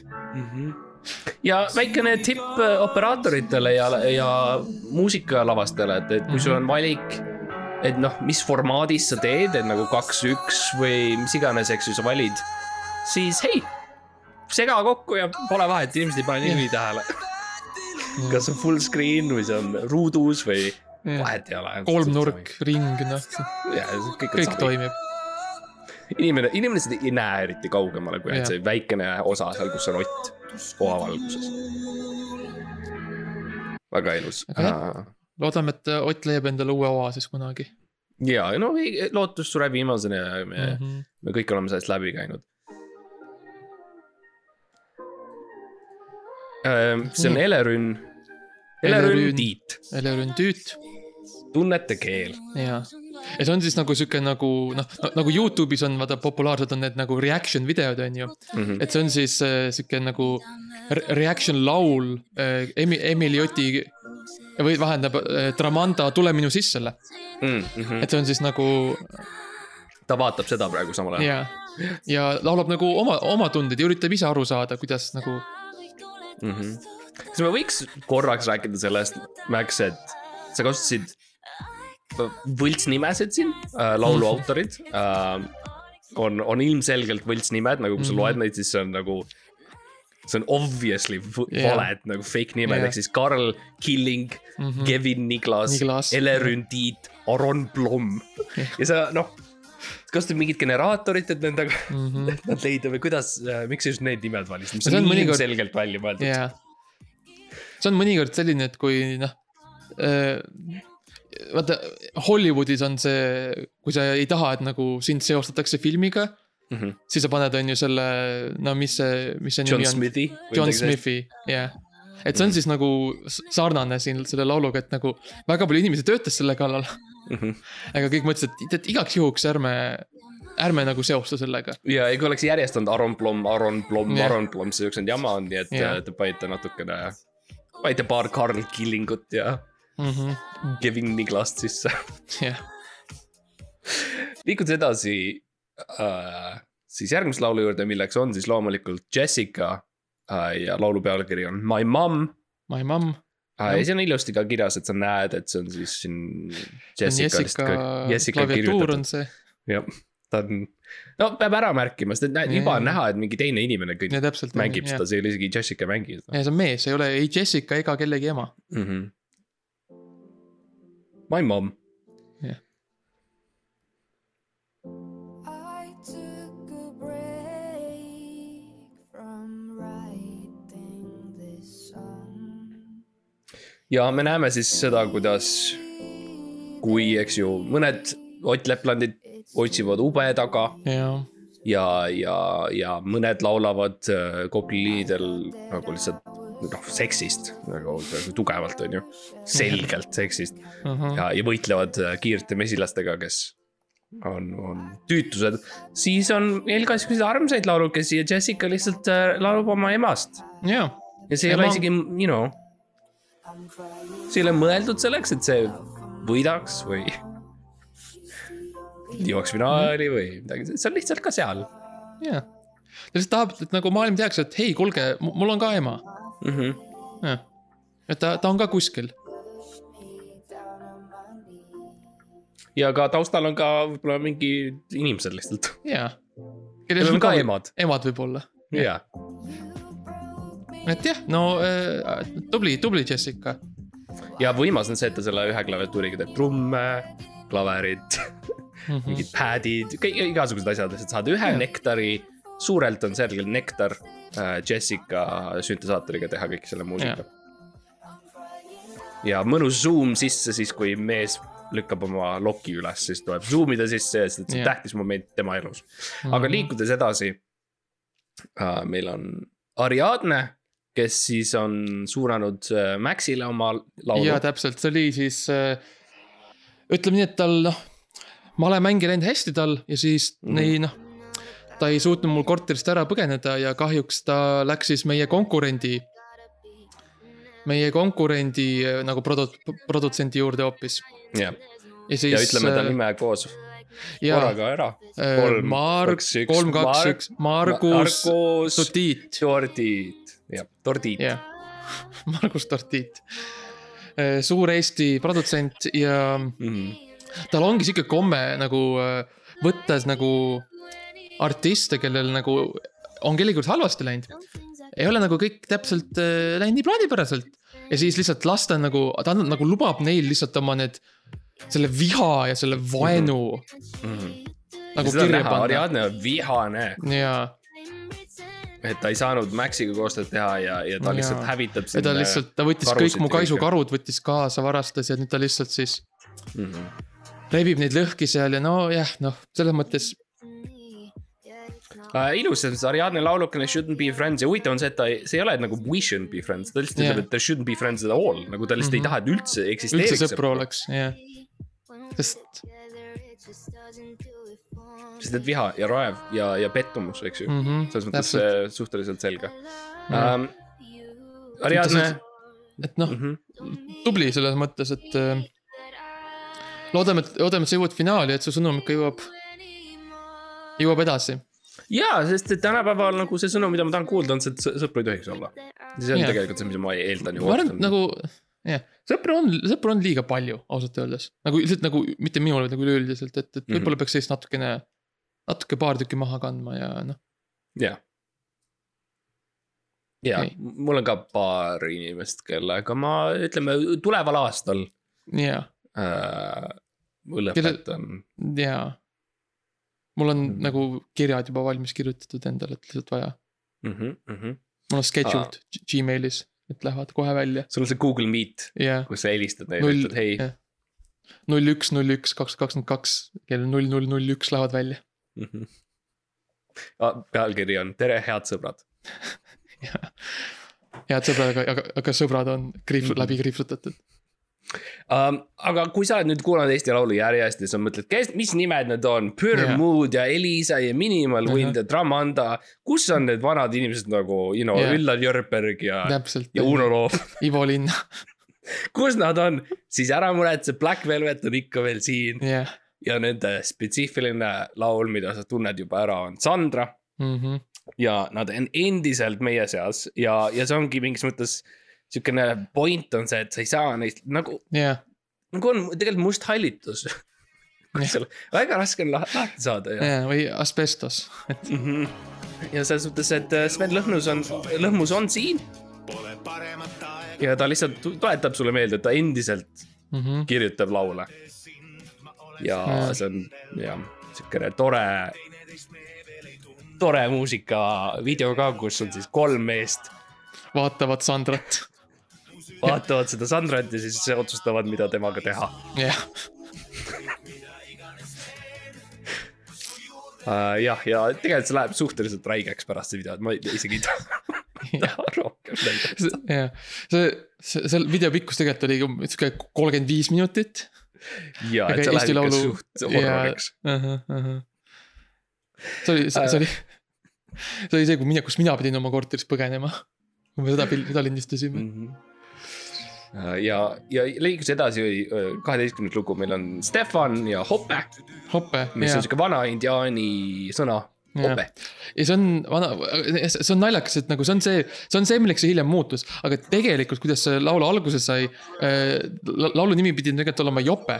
Ja väikene tipp äh, operaatoritele ja, ja muusikalavastele, et, et kui sul on valik, et noh, mis formaadis sa teed, et nagu kaks-üks või mis iganes, eks ju, sa valid, siis hei, sega kokku ja pole vahet, inimesed ei pane niikuinii tähele. kas see on full screen või see on ruudus või vahet ei ole. kolmnurk, ring, noh, kõik, kõik. toimib. inimene, inimesed ei näe eriti kaugemale kui ainult see väikene osa seal, kus on Ott oavalguses. väga ilus. Loodame, et Ott leiab endale uue oa siis kunagi ja, no lootus sureb viimasena ja me mm, mm. -hmm. me kõik oleme sellest läbi käinud. see on. Elerün, Elerün. Elerün Tiit, Elering Tüüt tunnete keel. ja, ja see on siis nagu sihuke nagu noh, nagu Youtube'is on vaata populaarsed on need nagu reaction videod on ju. Mhm. et see on siis äh, sihuke nagu re- reaction laul äh, Emi-, Emily Oti või vahendab äh, Tramanda Tule minu sissele, Mhm. et see on siis nagu ta vaatab seda praegu samal ajal. ja, ja laulab nagu oma, oma tundeid ja üritab ise aru saada, kuidas nagu Mhm. kas me võiks korraks rääkida sellest, Max, et sa kasutasid võltsnimesid siin äh,, laulu autorid äh,. on, on ilmselgelt võltsnimed, nagu kui sa Mhm. loed neid, siis see on nagu. see on obviously Jah. valed nagu fake nimed Jah. ehk siis Karl Killing mm, Mhm. Kevin Niklas, Niklas. Elerün Tiit, Aron Blom ja sa noh. kasutad mingit generaatorit, et nendega mm. -hmm. nad leida või kuidas, miks sa just need nimed valisid, mis See on on mõnikord- ilmselgelt välja mõeldud jaa. see on mõnikord selline, et kui noh äh,. Vaata Hollywoodis on see, kui sa ei taha, et nagu sind seostatakse filmiga, mm. -hmm. siis sa paned, on ju selle, no mis see, mis see John nimi on? Smithi. John. Smithi, jah. et see on siis nagu sarnane siin selle lauluga, et nagu väga palju inimesi töötas selle kallal. Mhm. aga kõik mõtlesid, et, et igaks juhuks ärme, ärme nagu seosta sellega. ja, ja kui oleks järjest olnud Aron Blom, Aron Blom, Jah. Aron Blom, siis oleks olnud jama nii et yeah. te panite natukene, panite paar Karl Killingut ja Mhm. Kevin Niklast sisse. jah, liikudes edasi äh, siis järgmise laulu juurde, milleks on siis loomulikult Jessica äh, ja laulu pealkiri on My Mom My mom. äh,. ja siin on ilusti ka kirjas, et sa näed, et see on siis siin Jessica, Jessica, Jessica klaviatuur on see. jah, ta on, no peab ära märkima, sest et näed, juba on näha, et mingi teine inimene kõik mängib seda, see ei ole isegi Jessica ei mängi seda ja see on mees, ei ole ei Jessica ega kellegi ema. mm. -hmm. Writing this song. ja me näeme siis seda, kuidas, kui, eks ju, mõned Ott Leplandid otsivad ube taga ja, ja, ja, ja mõned laulavad äh, Kopli liinidel nagu lihtsalt noh, seksist nagu nagu tugevalt, on ju, selgelt seksist. Ja, ja võitlevad äh, kiirete mesilastega, kes on, on tüütused. siis on siukseid armsaid laulukesi ja Jessica lihtsalt äh, laulab oma emast. Ja, ja see ei Ema- ole isegi, you know, see ei ole mõeldud selleks, et see võidaks või jõuaks finaali või midagi, see on lihtsalt ka seal. Ja. ta lihtsalt tahab, et nagu maailm teaks, et hei, kuulge, mul on ka ema. mm. -hmm. jah, et ta, ta on ka kuskil. ja ka taustal on ka võib-olla mingi inimesed lihtsalt, ja. kellel on ka. emad, emad võib-olla. jaa. et jah, no äh, tubli, tubli Jessica. ja võimas on see, et ta selle ühe klaviatuuriga teeb trumme, klaverit, Mhm. mingid pad'id, kõik igasugused asjad, lihtsalt saad ühe Jah. nektari, suurelt on selgelt nektar Jessica süntesaatoriga teha kõik selle muusika. ja mõnus zoom sisse siis, kui mees lükkab oma loki üles, siis tuleb zoom ida sisse ja see on tähtis moment tema elus. aga Mhm. liikudes edasi äh,, meil on Ariadne, kes siis on suunanud äh, Maxile oma laulu ja. täpselt, see oli siis äh,, ütleme nii, et tal noh, malemäng ei läinud hästi tal ja siis mm. ei noh, ta ei suutnud mul korterist ära põgeneda ja kahjuks ta läks siis meie konkurendi, meie konkurendi äh, nagu produ-, produtsendi juurde hoopis. ja, ja ütleme ta nime koos ja korraga ära. äh, Mark, kolm, kaks, üks, Margus Totiit, Tordiit, jah, Tordiit. jah, Margus Totiit. suur Eesti produtsent ja Mhm. tal ongi sihuke komme nagu võttes nagu artiste, kellel nagu on kellelgi halvasti läinud. ei ole nagu kõik täpselt äh, läinud nii plaanipäraselt ja siis lihtsalt lasta nagu, ta nagu lubab neil lihtsalt oma need, selle viha ja selle vaenu Mhm. nagu seda on kirja panna. Ariadne on vihane, ja, et ta ei saanud Maxiga koostööd teha ja, ja ta Jaa. lihtsalt hävitab ja ta lihtsalt, ta võttis kõik mu ja kaisukarud võttis kaasa, varastas ja nüüd ta lihtsalt siis mm. -hmm. rebib neid lõhki seal ja nojah, noh, selles mõttes Uh, ilus, on see Ariadne laulukene Shouldn't be friends ja huvitav on see, et ta, see ei ole nagu we shouldn't be friends, ta lihtsalt ütleb, et there shouldn't be friends at all, nagu ta lihtsalt mm -hmm. ei Mhm. taha, et üldse üldse eksisteeriks. sõpru oleks, jah. sest sest et viha ja raev ja, ja pettumus, eks ju mm, mm -hmm, selles mõttes täpselt, see suhteliselt selge Mhm. um,. Ariadne, et noh, Mhm. tubli selles mõttes, et äh, loodame, et loodame, et sa jõuad finaali, et su sõnum ikka jõuab, jõuab edasi. jaa, sest et tänapäeval nagu see sõnum, mida ma tahan kuulda, on see, et sõ- sõpru ei tohiks olla. see on Jah. tegelikult see, mida ma eeldan ja ma arvan, et. nagu jah, sõpru on, sõpru on liiga palju, ausalt öeldes. nagu lihtsalt nagu mitte minul, vaid nagu üleüldiselt, et, et Mhm. võib-olla peaks sellist natukene, natuke paar tükki maha kandma ja noh, jah. ja Okei. mul on ka paar inimest, kellega ma ütleme tuleval aastal ja, äh, Kelle- lõpetan. ja. Mul on Mhm. nagu kirjad juba valmis kirjutatud endale, et lihtsalt vaja. Mm -hmm. mul on scheduled ah. Gmailis, et lähevad kohe välja sul on see Google Meet, ja kus sa helistad neile, ütled, hei, null üks, null üks, kaks, kakskümmend kaks, kell null, null, null üks lähevad välja. Mhm. pealkiri on tere, head sõbrad. head sõbrad, aga, aga, aga sõbrad on kriip- Mhm., läbi kriipsutatud. Um, aga kui sa oled nüüd kuulanud Eesti Laulu järjest ja sa mõtled, kes, mis nimed need on, Jaa. Mood ja Elisa ja Minimal Wind ja Dramanda. kus on need vanad inimesed nagu, you know Jaa. Üllar Jörberg ja, ja Uno Loop, Ivo Linn, kus nad on, siis ära muretse, Black Velvet on ikka veel siin jah. ja nende spetsiifiline laul, mida sa tunned juba ära, on Sandra Mhm. ja nad on endiselt meie seas ja, ja see ongi mingis mõttes siukene point on see, et sa ei saa neist nagu, jah, nagu on tegelikult must hallitus. Jah. seal väga raske on lah- lahti saada ja ja või asbestos, et mm. -hmm. ja selles mõttes, et äh, Sven Lõhnus on, Lõhmus on siin. ja ta lihtsalt tu- tuletab sulle meelde, et ta endiselt mm -hmm. kirjutab laule. ja Mm. see on jah, siukene tore, tore muusikavideo ka, kus on siis kolm meest vaatavad Sandrat, vaatavad seda Sandrat ja siis otsustavad, mida temaga teha jah, uh,. jah, ja tegelikult see läheb suhteliselt räigeks pärast seda videot, ma isegi ei taha taha rohkem näidata. jah. see, see, seal video pikkus tegelikult oli sihuke kolmkümmend viis minutit. ja, et see läheb ikka suht horroriks. see oli, see Äh. see oli, see oli see, kui mina, kus mina pidin oma korterist põgenema. kui me seda pildi, seda lindistasime mm. Mhm. ja, ja liigus edasi kaheteistkümnes lugu, meil on Stefan ja Hoppe, -hmm. hoppe, mis jaa on, siuke vana indiaani sõna. Hoppe. ja see on vana, see on naljakas, et nagu see on see, see on see, milleks see hiljem muutus, aga tegelikult, kuidas see laulu alguse sai äh,. laulu nimi pidi tegelikult olema Jope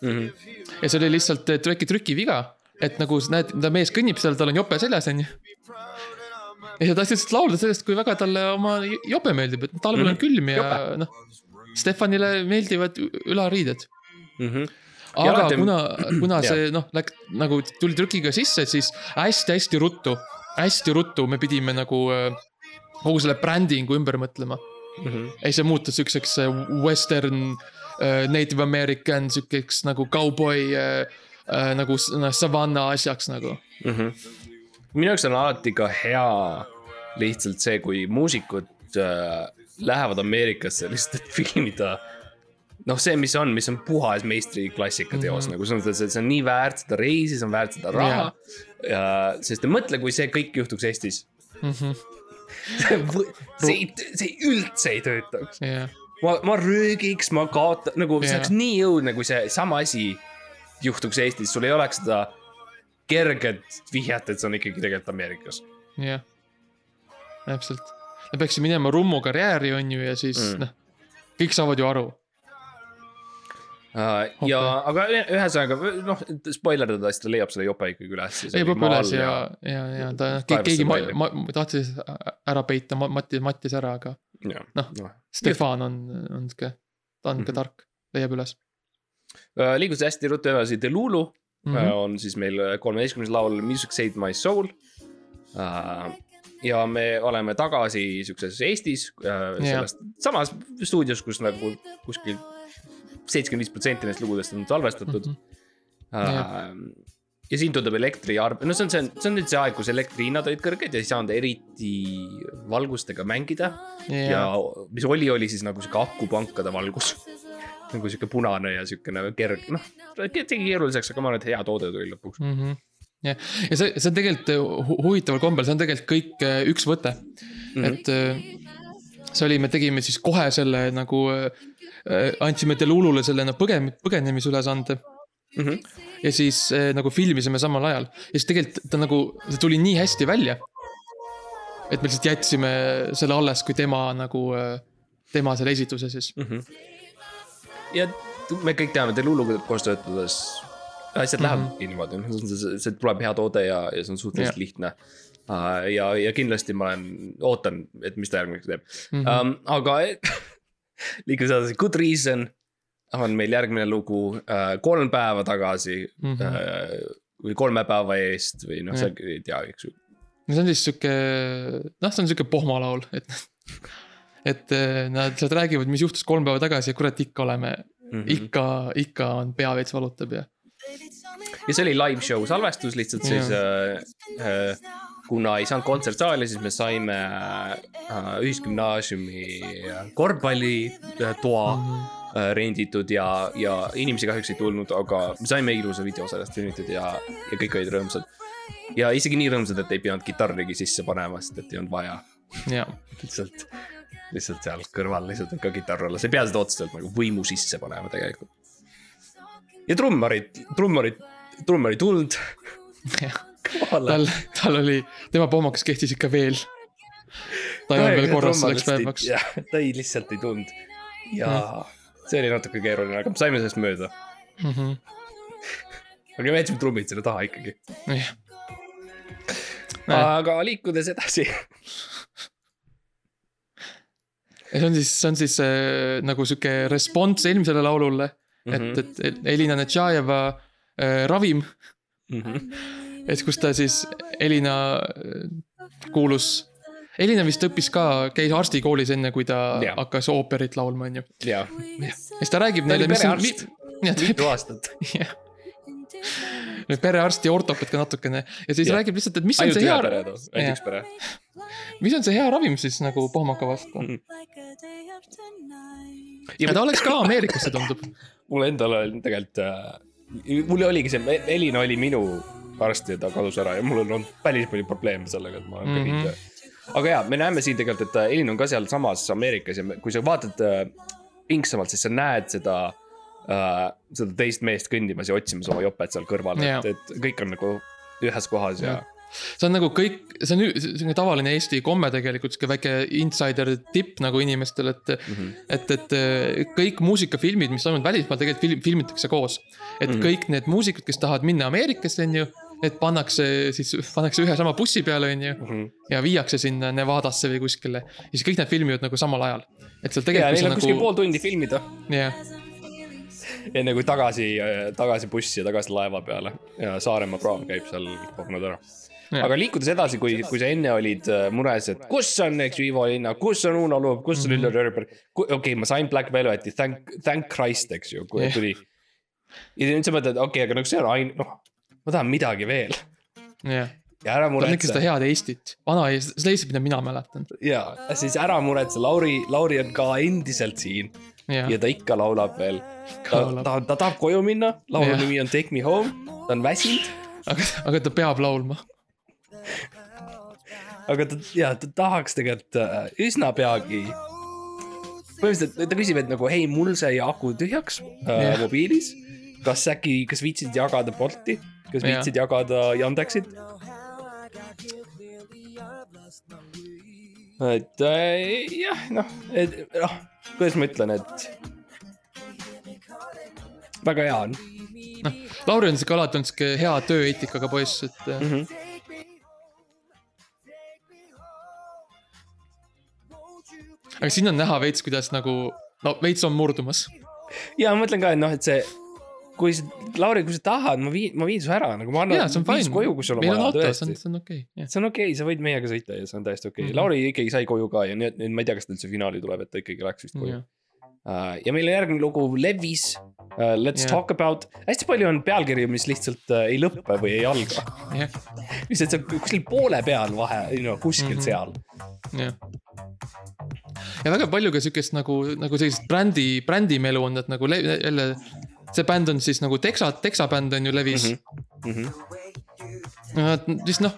Mhm. ja see oli lihtsalt äh, trüki, trükiviga, et nagu näed, ta mees kõnnib seal, tal on jope seljas, onju. ja ta tahtis lihtsalt laulda sellest, kui väga talle oma jope meeldib, et talvel on Mhm. külm ja noh. Stefanile meeldivad ülariided, Mhm. Ja aga alati- kuna, kuna see noh, läks nagu tuli trükiga sisse, siis hästi-hästi ruttu, hästi ruttu me pidime nagu äh, kogu selle brändingu ümber mõtlema. Mhm. ja siis see muutus siukseks äh, western äh, native american siukeseks nagu cowboy äh, nagu noh savanna asjaks nagu. minu jaoks on alati ka hea lihtsalt see, kui muusikud äh, lähevad Ameerikasse lihtsalt, et filmida. noh, see, mis on, mis on puhas meistriklassika teos mm -hmm. nagu selles mõttes, et see on nii väärt seda reisi, see on väärt seda raha yeah.. sest mõtle, kui see kõik juhtuks Eestis mm. -hmm. see ei, see ei üldse ei töötaks. jah, ma, ma röögiks, ma kaotan, nagu see Jaa. oleks nii õudne, kui see sama asi juhtuks Eestis, sul ei oleks seda kerget vihjet, et see on ikkagi tegelikult Ameerikas. jah, täpselt. Me peaksime minema Rummu karjääri, on ju, ja siis Mm. mm. noh, kõik saavad ju aru. Uh, ja, aga ühesõnaga noh, spoilerdada, siis ta leiab selle jope ikkagi üles. leiab üles ja, ja, ja ta Kaevas keegi ma, ma, tahtis ära peita, Mati, Mattis ära, aga Noh. noh. Stefan on, on sihuke, ta on ka Mhm. tark, leiab üles Uh, liigus hästi ruttu edasi, Delulu mm mm. -hmm. -hmm. on siis meil kolmeteistkümnes laul Music Saved My Soul uh,. Ja me oleme tagasi siukses Eestis Jah. sellest samas stuudios, kus nagu kuskil seitsekümmend viis protsenti nendest lugudest on salvestatud mm. -hmm. Uh, ja siin tundub elektriarv, no see on see, see on nüüd see aeg, kus elektrihinnad olid kõrged ja ei saanud eriti valgustega mängida ja, ja mis oli, oli siis nagu sihuke akupankade valgus. nagu sihuke punane ja siukene kerge, noh, tegi keeruliseks, aga ma arvan, et hea toode tuli lõpuks. mm. -hmm. jah, ja see, see on tegelikult hu huvitaval kombel, see on tegelikult kõik äh, üks võte mm. -hmm. et äh, see oli, me tegime siis kohe selle nagu äh,, andsime Delulule selle no, põgen-, põgenemisülesande Mm -hmm. ja siis äh, nagu filmisime samal ajal ja siis tegelikult ta nagu, see tuli nii hästi välja. et me lihtsalt jätsime selle alles, kui tema nagu, tema selle esituse siis. Mhm. ja me kõik teame, et Luluga koos töötades asjad mm -hmm. lähevadki niimoodi, see, see tuleb hea toode ja, ja see on suhteliselt Jah. lihtne. ja, ja kindlasti ma olen, ootan, et mis ta järgmiseks teeb mm. -hmm. Um, aga liigume edasi, Good Reason on meil järgmine lugu uh, kolm päeva tagasi mm. -hmm. Uh, või kolme päeva eest või noh, Jah. sa ei tea, eks ju. no see on siis sihuke, noh, see on sihuke pohmalaul, et, et eh, nad sealt räägivad, mis juhtus kolm päeva tagasi ja kurat, ikka oleme mm. -hmm. ikka, ikka on pea veits valutab ja. Ja see oli live show salvestus lihtsalt siis äh, äh, kuna ei saanud kontsertsaali, siis me saime äh, ühisgümnaasiumi korvpallitoa Mhm. äh, renditud ja, ja inimesi kahjuks ei tulnud, aga me saime ilusa video sellest filmitud ja, ja kõik olid rõõmsad. ja isegi nii rõõmsad, et ei pidanud kitarrigi sisse panema, sest et ei olnud vaja, ja, lihtsalt, lihtsalt seal kõrval lihtsalt võib ka kitarr olla, sa ei pea seda otseselt nagu võimu sisse panema tegelikult. ja trummarid, trummarid, trummar ei tulnud. tal, tal oli, tema pohmakas kehtis ikka veel. ta ei olnud veel korras selleks päevaks. ta ei lihtsalt ei tulnud ja see oli natuke keeruline, aga me saime sellest mööda. Mhm. aga me jätsime trummid sinna taha ikkagi. aga liikudes edasi. see on siis, see on siis äh, nagu sihuke response eelmisele laulule mm. -hmm. et, et, et Elina Netšajeva äh, ravim, et kus ta siis, Elina äh, kuulus, Elina vist õppis ka, käis arstikoolis enne, kui ta Jaa. hakkas ooperit laulma, on ju. ja, ja siis ta räägib ta oli neile, mis on, perearst ta oli mitu aastat. jah. perearst ja ortopeed ka natukene ja siis yeah. räägib lihtsalt, et mis on ainult see ühe hea, ainult üks pere. mis on see hea ravim siis nagu pohmaka vastu. Mhm. ja ta oleks ka Ameerikasse tundub. mul endal oli tegelikult äh,, mul oligi see, Elina oli minu arst ja ta kadus ära ja mul on olnud päris palju probleeme sellega, et ma olen mm. -hmm. aga jaa, me näeme siin tegelikult, et äh, Elin on ka sealsamas Ameerikas ja kui sa vaatad äh, pingsamalt, siis sa näed seda äh,, seda teist meest kõndimas ja otsimas oma jopet seal kõrval et, et kõik on nagu ühes kohas ja, Jah. See on nagu kõik, see on selline tavaline Eesti komme tegelikult, sihuke väike insider tipp nagu inimestele, et mm. -hmm. et, et eh, kõik muusikafilmid, mis toimuvad välismaal, tegelikult film, filmitakse koos. et mm. -hmm. kõik need muusikud, kes tahavad minna Ameerikasse, on ju, need pannakse siis, pannakse ühe sama bussi peale, on ju. Mhm. ja viiakse sinna Nevadasse või kuskile ja siis kõik need filmivad nagu samal ajal. et seal ja tegelikult neil on kuskil nagu, pool tundi filmida, jah, enne kui tagasi, tagasi bussi ja tagasi laeva peale ja Saaremaa praam käib seal kohanud ära. Aga liikudes edasi, kui, kui sa enne olid äh, mures, et kus on, eks ju, Ivo Linna, kus on Uno Luup, kus on Üllar Jörber. okei okay,, ma sain Black Velveti, thank, thank Christ, eks ju, kui Jah. tuli. ja nüüd sa mõtled, okei okay,, aga nagu see on ain-, noh, ma tahan midagi veel jah, ja ära on ikka seda muretse. head Eestit, vana Eestit, seda Eestit, mida mina mäletan. ja siis ära muretse, Lauri, Lauri on ka endiselt siin jah ja, ta ikka laulab veel. ta, ta, ta tahab koju minna, laulu nimi on Take me home, ta on väsinud aga, aga ta peab laulma. Aga ta ja ta tahaks tegelikult äh, üsna peagi. põhimõtteliselt ta küsib, et nagu hei, mul sai aku tühjaks äh, mobiilis. kas äkki, kas viitsid jagada Bolti, kas viitsid jagada Yandexit? et äh, jah, noh, et noh, kuidas ma ütlen, et. väga hea on noh, Lauri on sihuke alati olnud sihuke hea tööeetikaga poiss, et mm. -hmm. Aga siin on näha veits, kuidas nagu, no veits on murdumas. ja ma mõtlen ka, et noh, et see, kui sa, Lauri, kui sa tahad, ma viin, ma viin su ära nagu ma annan on viis koju, kui sul on vaja tõesti on, see on okei okay,, jah. see on okei okay,, sa võid meiega sõita ja see on täiesti okei okay. Mm. -hmm. Lauri ikkagi sai koju ka ja nüüd, nüüd ma ei tea, kas ta üldse finaali tuleb, et ta ikkagi läks vist koju. Uh, ja meil on järgmine lugu Levis uh,, Let's yeah. talk about, hästi palju on pealkirju, mis lihtsalt uh, ei lõppe või ei alga. jah, lihtsalt see on kuskil poole peal vahe, no kuskil mm. -hmm. seal. jah. ja väga palju ka siukest nagu, nagu sellist brändi, brändimelu on, et nagu le- jälle. see bänd on siis nagu Texa, Texa bänd on ju levis mm. Mm -hmm. -hmm. siis noh.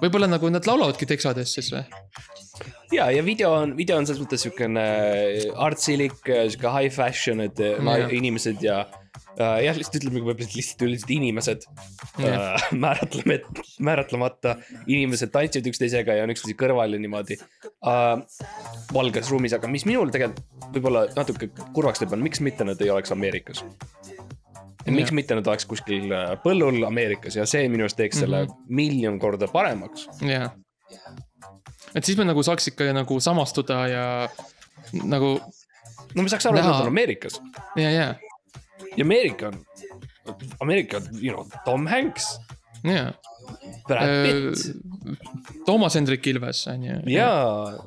Võib-olla nagu nad laulavadki Texades siis või? ja, ja video on, video on selles mõttes siukene artsilik, sihuke high fashion, et Jah. yeah. inimesed ja uh, jah, lihtsalt ütleme võib-olla lihtsalt üldiselt inimesed Jah. uh,. määratleme, määratlemata inimesed tantsivad üksteisega ja on üksteise kõrval ja niimoodi uh,. valges ruumis, aga mis minul tegelikult võib-olla natuke kurvaks teeb, on miks mitte nad ei oleks Ameerikas. Miks mitte nad oleks kuskil äh, põllul Ameerikas ja see minu arust teeks mm -hmm. selle Mhm. miljon korda paremaks. jah. et siis me nagu saaks ikka nagu samastuda ja nagu no me saaks aru, et nad on Ameerikas ja, ja, ja Ameerika on, Ameerika on, you know, Tom Hanks, ja. Brad Äh, Pitt Toomas Hendrik Ilves on ju. ja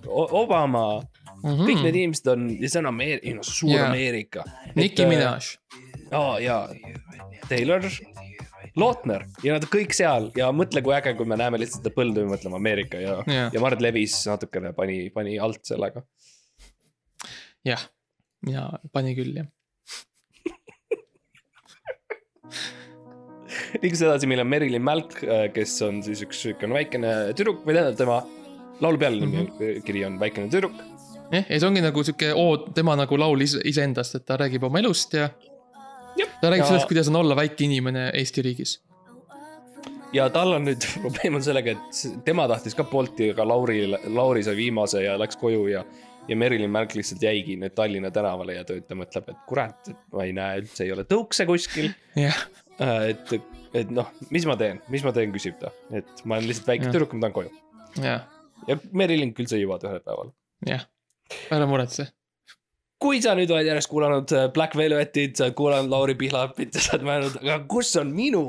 O- Obama, mm kõik need inimesed on ja see on Ameerika, you know, suur Jaa. Ameerika. Nicki. Minaj, aa jaa, Taylor Lautner ja nad kõik seal ja mõtle, kui äge, kui me näeme lihtsalt seda põldu ja mõtleme Ameerika ja Jaa. ja Mart Levis natukene pani, pani alt sellega. jah, mina pani küll jah. liiguks edasi, meil on Merilin Mälk, kes on siis üks siukene väikene tüdruk või tähendab tema laulu pealkiri mm -hmm. on Väikene tüdruk jah, ja see ongi nagu sihuke ood, tema nagu laul ise, iseendast, et ta räägib oma elust ja. Ta räägib Ja- sellest, kuidas on olla väike inimene Eesti riigis. ja tal on nüüd probleem on sellega, et tema tahtis ka Bolti, aga Lauri, Lauri sai viimase ja läks koju ja. ja Merilin Märk lihtsalt jäigi nüüd Tallinna tänavale ja ta ta mõtleb, et kurat, ma ei näe üldse, ei ole tõukse kuskil. jah, et, et noh, mis ma teen, mis ma teen, küsib ta, et ma olen lihtsalt väike Jah. tüdruk, ma tahan koju. jah, ja Merilin küll sa jõuad ühel päeval. jah, ära muretse. Kui sa nüüd oled järjest kuulanud äh, Black Velvetit, sa oled kuulanud Lauri Pihlapit ja sa oled mõelnud, aga kus on minu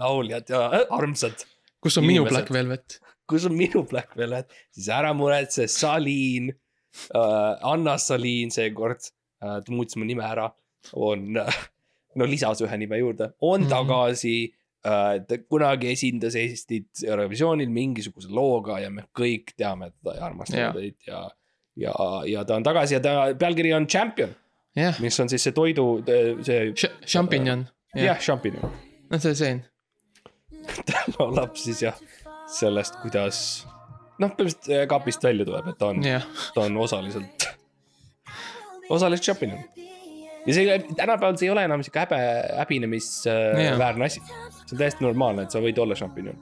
lauljad ja äh, armsad kus on minu Inimesed. Black Velvet? kus on minu Black Velvet, siis ära muretse, Saliin äh,, Anna Saliin seekord äh,, ta muutis oma nime ära, on äh,, no lisas ühe nime juurde, on Mhm. tagasi äh,. ta kunagi esindas Eestit Eurovisioonil mingisuguse looga ja me kõik teame teda ja armastame Jaa. teid ja, ja, ja ta on tagasi ja ta pealkiri on Champion, jah, mis on siis see toidu, see Champignon, jah Champion no see seen, ta laulab siis jah sellest, kuidas noh, põhimõtteliselt äh, kapist välja tuleb, et ta on jah, ta on osaliselt, osaliselt champion. ja see tänapäeval see ei ole enam sihuke häbe, häbinemisväärne Jaa. asi. see on täiesti normaalne, et sa võid olla champion.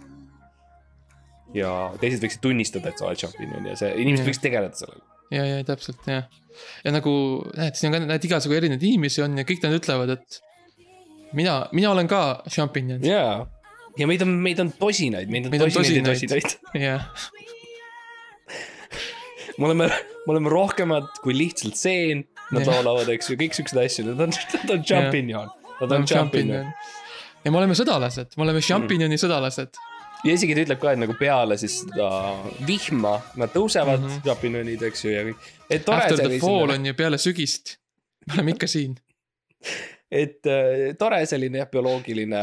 ja teised võiksid tunnistada, et sa oled champion ja see, inimesed Jah. võiks tegeleda sellega. ja, ja täpselt jah. ja nagu näed, siin on ka näed igasugu erinevaid inimesi on ja kõik nad ütlevad, et mina, mina olen ka champignon, jaa, ja meid on, meid on tosinaid, meid on Meid on tosinaid ja tosinaid. tosinaid. jah, me oleme, me oleme rohkemad kui lihtsalt seen. Nad Jah. laulavad, eks ju, kõik siuksed asju, nad on, nad on champion. Nad on champion. ja me oleme sõdalased, me oleme champignoni sõdalased. Ja isegi ta ütleb ka, et nagu peale siis seda vihma nad tõusevad mm, -hmm. Japinonid, eks ju, ja kõik. After the fall on ju peale sügist. me oleme ikka siin. et äh, tore selline jah, bioloogiline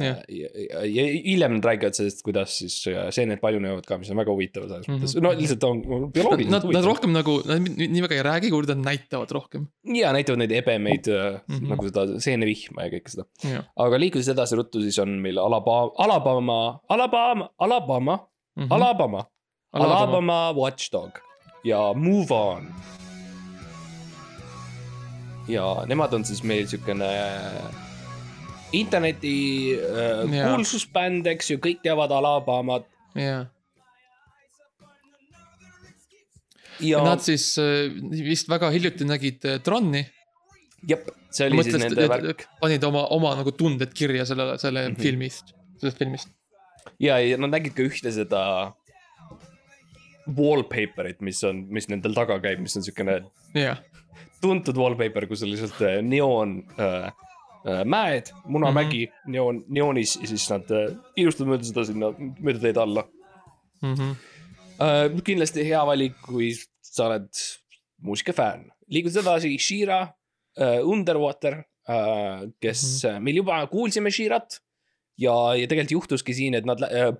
ja, ja, ja hiljem nad räägivad sellest, kuidas siis äh, seened paljunevad ka, mis on väga huvitav selles Mhm. mõttes, no lihtsalt on Nad, bioloogiliselt nad, nad rohkem nagu, nad nii väga ei räägi, kuivõrd nad näitavad rohkem. ja näitavad neid ebemeid mm. -hmm. nagu seda seenevihma ja kõike seda. aga liikudes edasi ruttu, siis on meil Alabama, Alabama, Alabama, Alabama, Mhm. Alabama, Alabama Watchdog ja Move On. Ja nemad on siis meil siukene interneti äh, Jaa. kuulsusbänd, eks ju, kõik teavad Alabamat jah. ja Nad siis äh, vist väga hiljuti nägid äh, Tronni. jep, see oli siis nende värk. panid oma, oma nagu tunded kirja sellele, selle mm. -hmm. filmist, sellest filmist. ja, ja nad nägid ka ühte seda wallpaper'it, mis on, mis nendel taga käib, mis on siukene jah, tuntud wallpaper, kus on lihtsalt äh, neoon äh, äh, mäed, munamägi mm -hmm. neoon, neoonis ja siis nad äh, ilustatud mööda seda sinna mööda teed alla Mhm. äh,. kindlasti hea valik, kui sa oled muusikafänn. liigudes edasi, Shira äh,, Underwater äh,, kes mm -hmm. meil juba kuulsime Shirat. ja, ja tegelikult juhtuski siin, et nad äh,,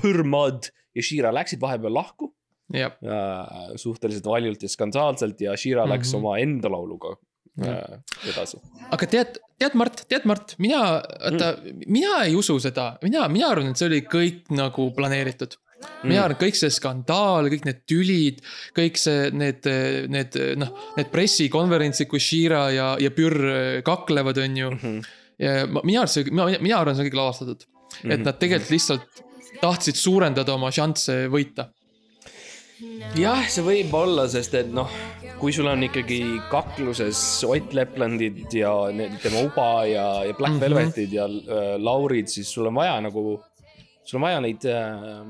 Pürmad ja Shira läksid vahepeal lahku jah, äh, suhteliselt valjult ja skandaalselt ja Shira mm -hmm. läks Mhm. oma enda lauluga äh, edasi. aga tead, tead, Mart, tead, Mart, mina, vaata mm., mina ei usu seda, mina, mina arvan, et see oli kõik nagu planeeritud. mina arvan, kõik see skandaal, kõik need tülid, kõik see, need, need noh, need pressikonverentsid, kus Shira ja, ja Pürr kaklevad, on ju. Mhm. ja ma- mina arvan, see, mina, mina arvan, see on kõik lavastatud mm. -hmm. et nad tegelikult lihtsalt tahtsid suurendada oma šansse võita. jah, see võib olla, sest et noh, kui sul on ikkagi kakluses Ott Leplandid ja need, tema uba ja, ja Black Mhm. mm -hmm. Velvetid ja äh, Laurid, siis sul on vaja nagu, sul on vaja neid äh,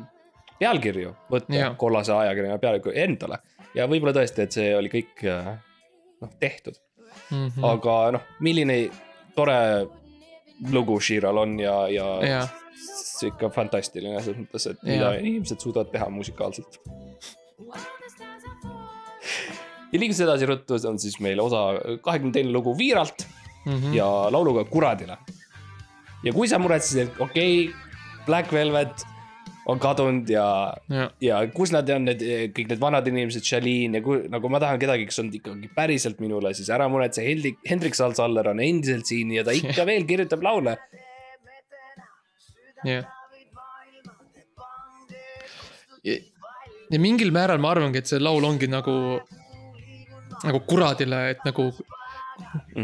pealkirju võtta kollase ajakirjana pealkirju endale. ja võib-olla tõesti, et see oli kõik äh, noh, tehtud Mm mm., -hmm. aga noh, milline tore lugu Shiral on ja, ja Jaa. See ikka fantastiline selles mõttes, et mida inimesed suudavad teha musikaalselt. ja liigudes edasi ruttu, on siis meil osa kahekümne teine lugu Viiralt Mm -hmm. ja lauluga Kuradile. ja kui sa muretsesid, et okei okay,, Black Velvet on kadunud ja, ja, ja kus nad on, need kõik need vanad inimesed, Shaleen ja kui, nagu ma tahan kedagi, kes on ikkagi päriselt minule, siis ära muretse, Hendrik, Hendrik Salsaller on endiselt siin ja ta ikka veel kirjutab laule. jah. ja mingil määral ma arvangi, et see laul ongi nagu, nagu kuradile, et nagu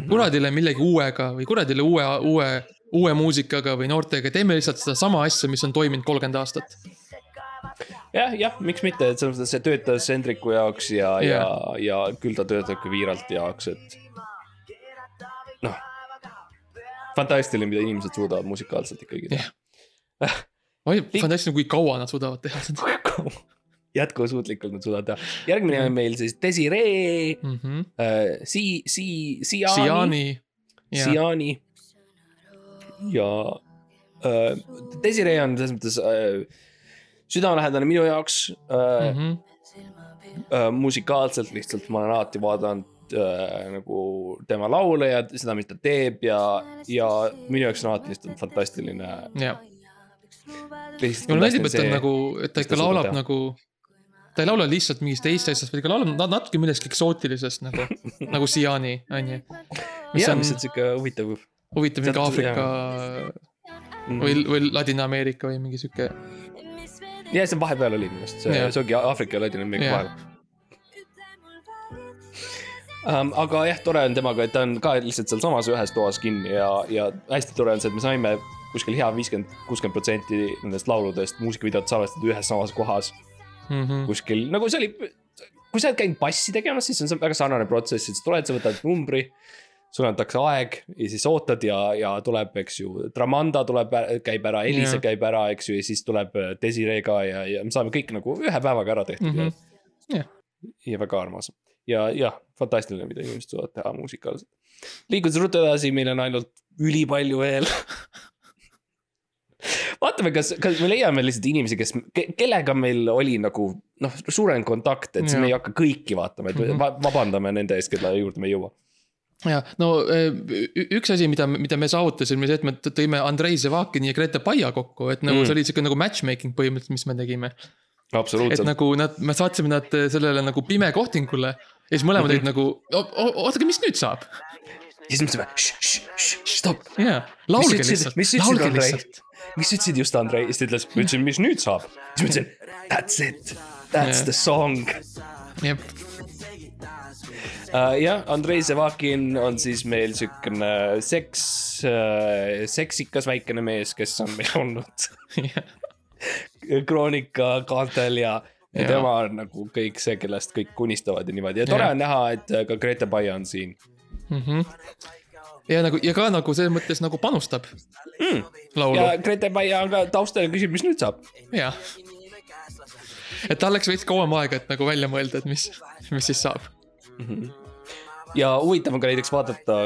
kuradile millegi uuega või kuradile uue, uue, uue muusikaga või noortega, teeme lihtsalt sedasama asja, mis on toiminud kolmkümmend aastat. jah, jah, miks mitte, et selles mõttes see töötas Hendriku jaoks ja yeah., ja ja küll ta töötab ka Viiralt jaoks, et. noh, fantastiline, mida inimesed suudavad musikaalselt ikkagi Jah. oi, fantastiline, kui kaua nad suudavad teha seda jätkusuutlikult nad suudavad teha. järgmine on meil siis Desiree mm. -hmm. äh,, Si-, Si-, Siani, Siani. Siani ja äh, Desiree on selles mõttes äh, südamelähedane minu jaoks äh, mm. -hmm. -hmm. äh, musikaalselt lihtsalt ma olen alati vaadanud äh, nagu tema laule ja seda, mis ta teeb ja, ja minu jaoks on alati lihtsalt fantastiline. jah, mulle meeldib, et ta on nagu, et ta ikka laulab teha. nagu. ta ei laula lihtsalt mingist teist asjast, vaid ikka laulab na- natuke millestki eksootilisest nagu, nagu Siani, on ju. mis jah, on sihuke huvitav. huvitav mingi Aafrika või, või Ladina-Ameerika või mingi sihuke, ja see vahepeal oli minu arust, see see ongi Aafrika ja Ladina-Ameerika vahel um,. aga jah, tore on temaga, et ta on ka lihtsalt sealsamas ühes toas kinni ja, ja hästi tore on see, et me saime kuskil hea viiskümmend, kuuskümmend protsenti nendest lauludest muusikavideot salvestada ühes samas kohas mm. -hmm. kuskil, nagu see oli, kui sa oled käinud bassi tegemas, siis on see väga sarnane protsess, et sa tuled, sa võtad numbri. sulle antakse aeg ja siis ootad ja, ja tuleb, eks ju, Dramanda tuleb, käib ära, Elisa Jah. käib ära, eks ju, ja siis tuleb äh, Desiree ka ja, ja me saame kõik nagu ühe päevaga ära tehtud mm. -hmm. Jah. ja väga armas ja, jah, fantastiline, mida inimesed suudavad teha muusikaalselt. liikudes ruttu edasi, meil on ainult ülipalju veel. vaatame, kas, kas me leiame lihtsalt inimesi, kes, kellega meil oli nagu noh, suurem kontakt, et siis me ei hakka kõiki vaatama, et Mhm. me va- vabandame nende ees, kelle juurde me ei jõua. ja no eh, üks asi, mida, mida me saavutasime, see, et me tõime Andrei Zevakini ja Grete Paia kokku, et nagu Mm. mm. see oli siuke nagu matchmaking põhimõtteliselt, mis me tegime. et nagu nad, me saatsime nad sellele nagu pime kohtingule ja siis mõlemad Mhm. olid nagu, oodake, mis nüüd saab? ja siis mõtlesime, stopp, jaa, laulge lihtsalt, laulge Andrei? lihtsalt. mis ütlesid just Andrei, siis ta ütles, ma ütlesin, mis nüüd saab. siis ma ütlesin, that's it, that's Jah. the song. jah, Uh, jah, Andrei Zevakin on siis meil siukene seks uh,, seksikas väikene mees, kes on meil olnud kroonika kaantel ja, ja tema on nagu kõik see, kellest kõik unistavad ja niimoodi ja tore Jaa. on näha, et äh, ka Grete Paia on siin. Ja nagu ja ka nagu selles mõttes nagu panustab Mm. ja Grete Paia on ka taustal ja küsib, mis nüüd saab. jah. et tal läks veits kauem aega, et nagu välja mõelda, et mis, mis siis saab. ja huvitav on ka näiteks vaadata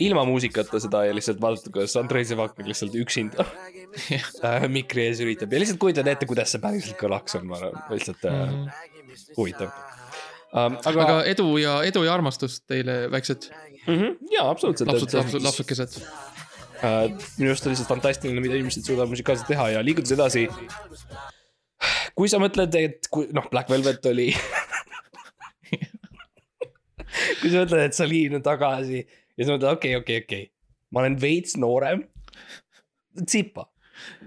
ilma muusikata seda ja lihtsalt vaadata, kuidas Andrei Zevakin lihtsalt üksinda äh, mikri ees üritab ja lihtsalt kujutada ette, kuidas see päriselt kõlaks, on ma arvan, lihtsalt äh, huvitav um,. aga, aga edu ja, edu ja armastust teile, väiksed mm -hmm, jaa, absoluutselt. lapsud, lapsud, lapsukesed. Uh, minu arust oli lihtsalt fantastiline, mida inimesed suudavad musikaalselt teha ja liikudes edasi. kui sa mõtled, et kui noh, Black Velvet oli. kui sa mõtled, et Saline on tagasi ja sa mõtled, okei okay,, okei okay,, okei okay., ma olen veits noorem. tsipa,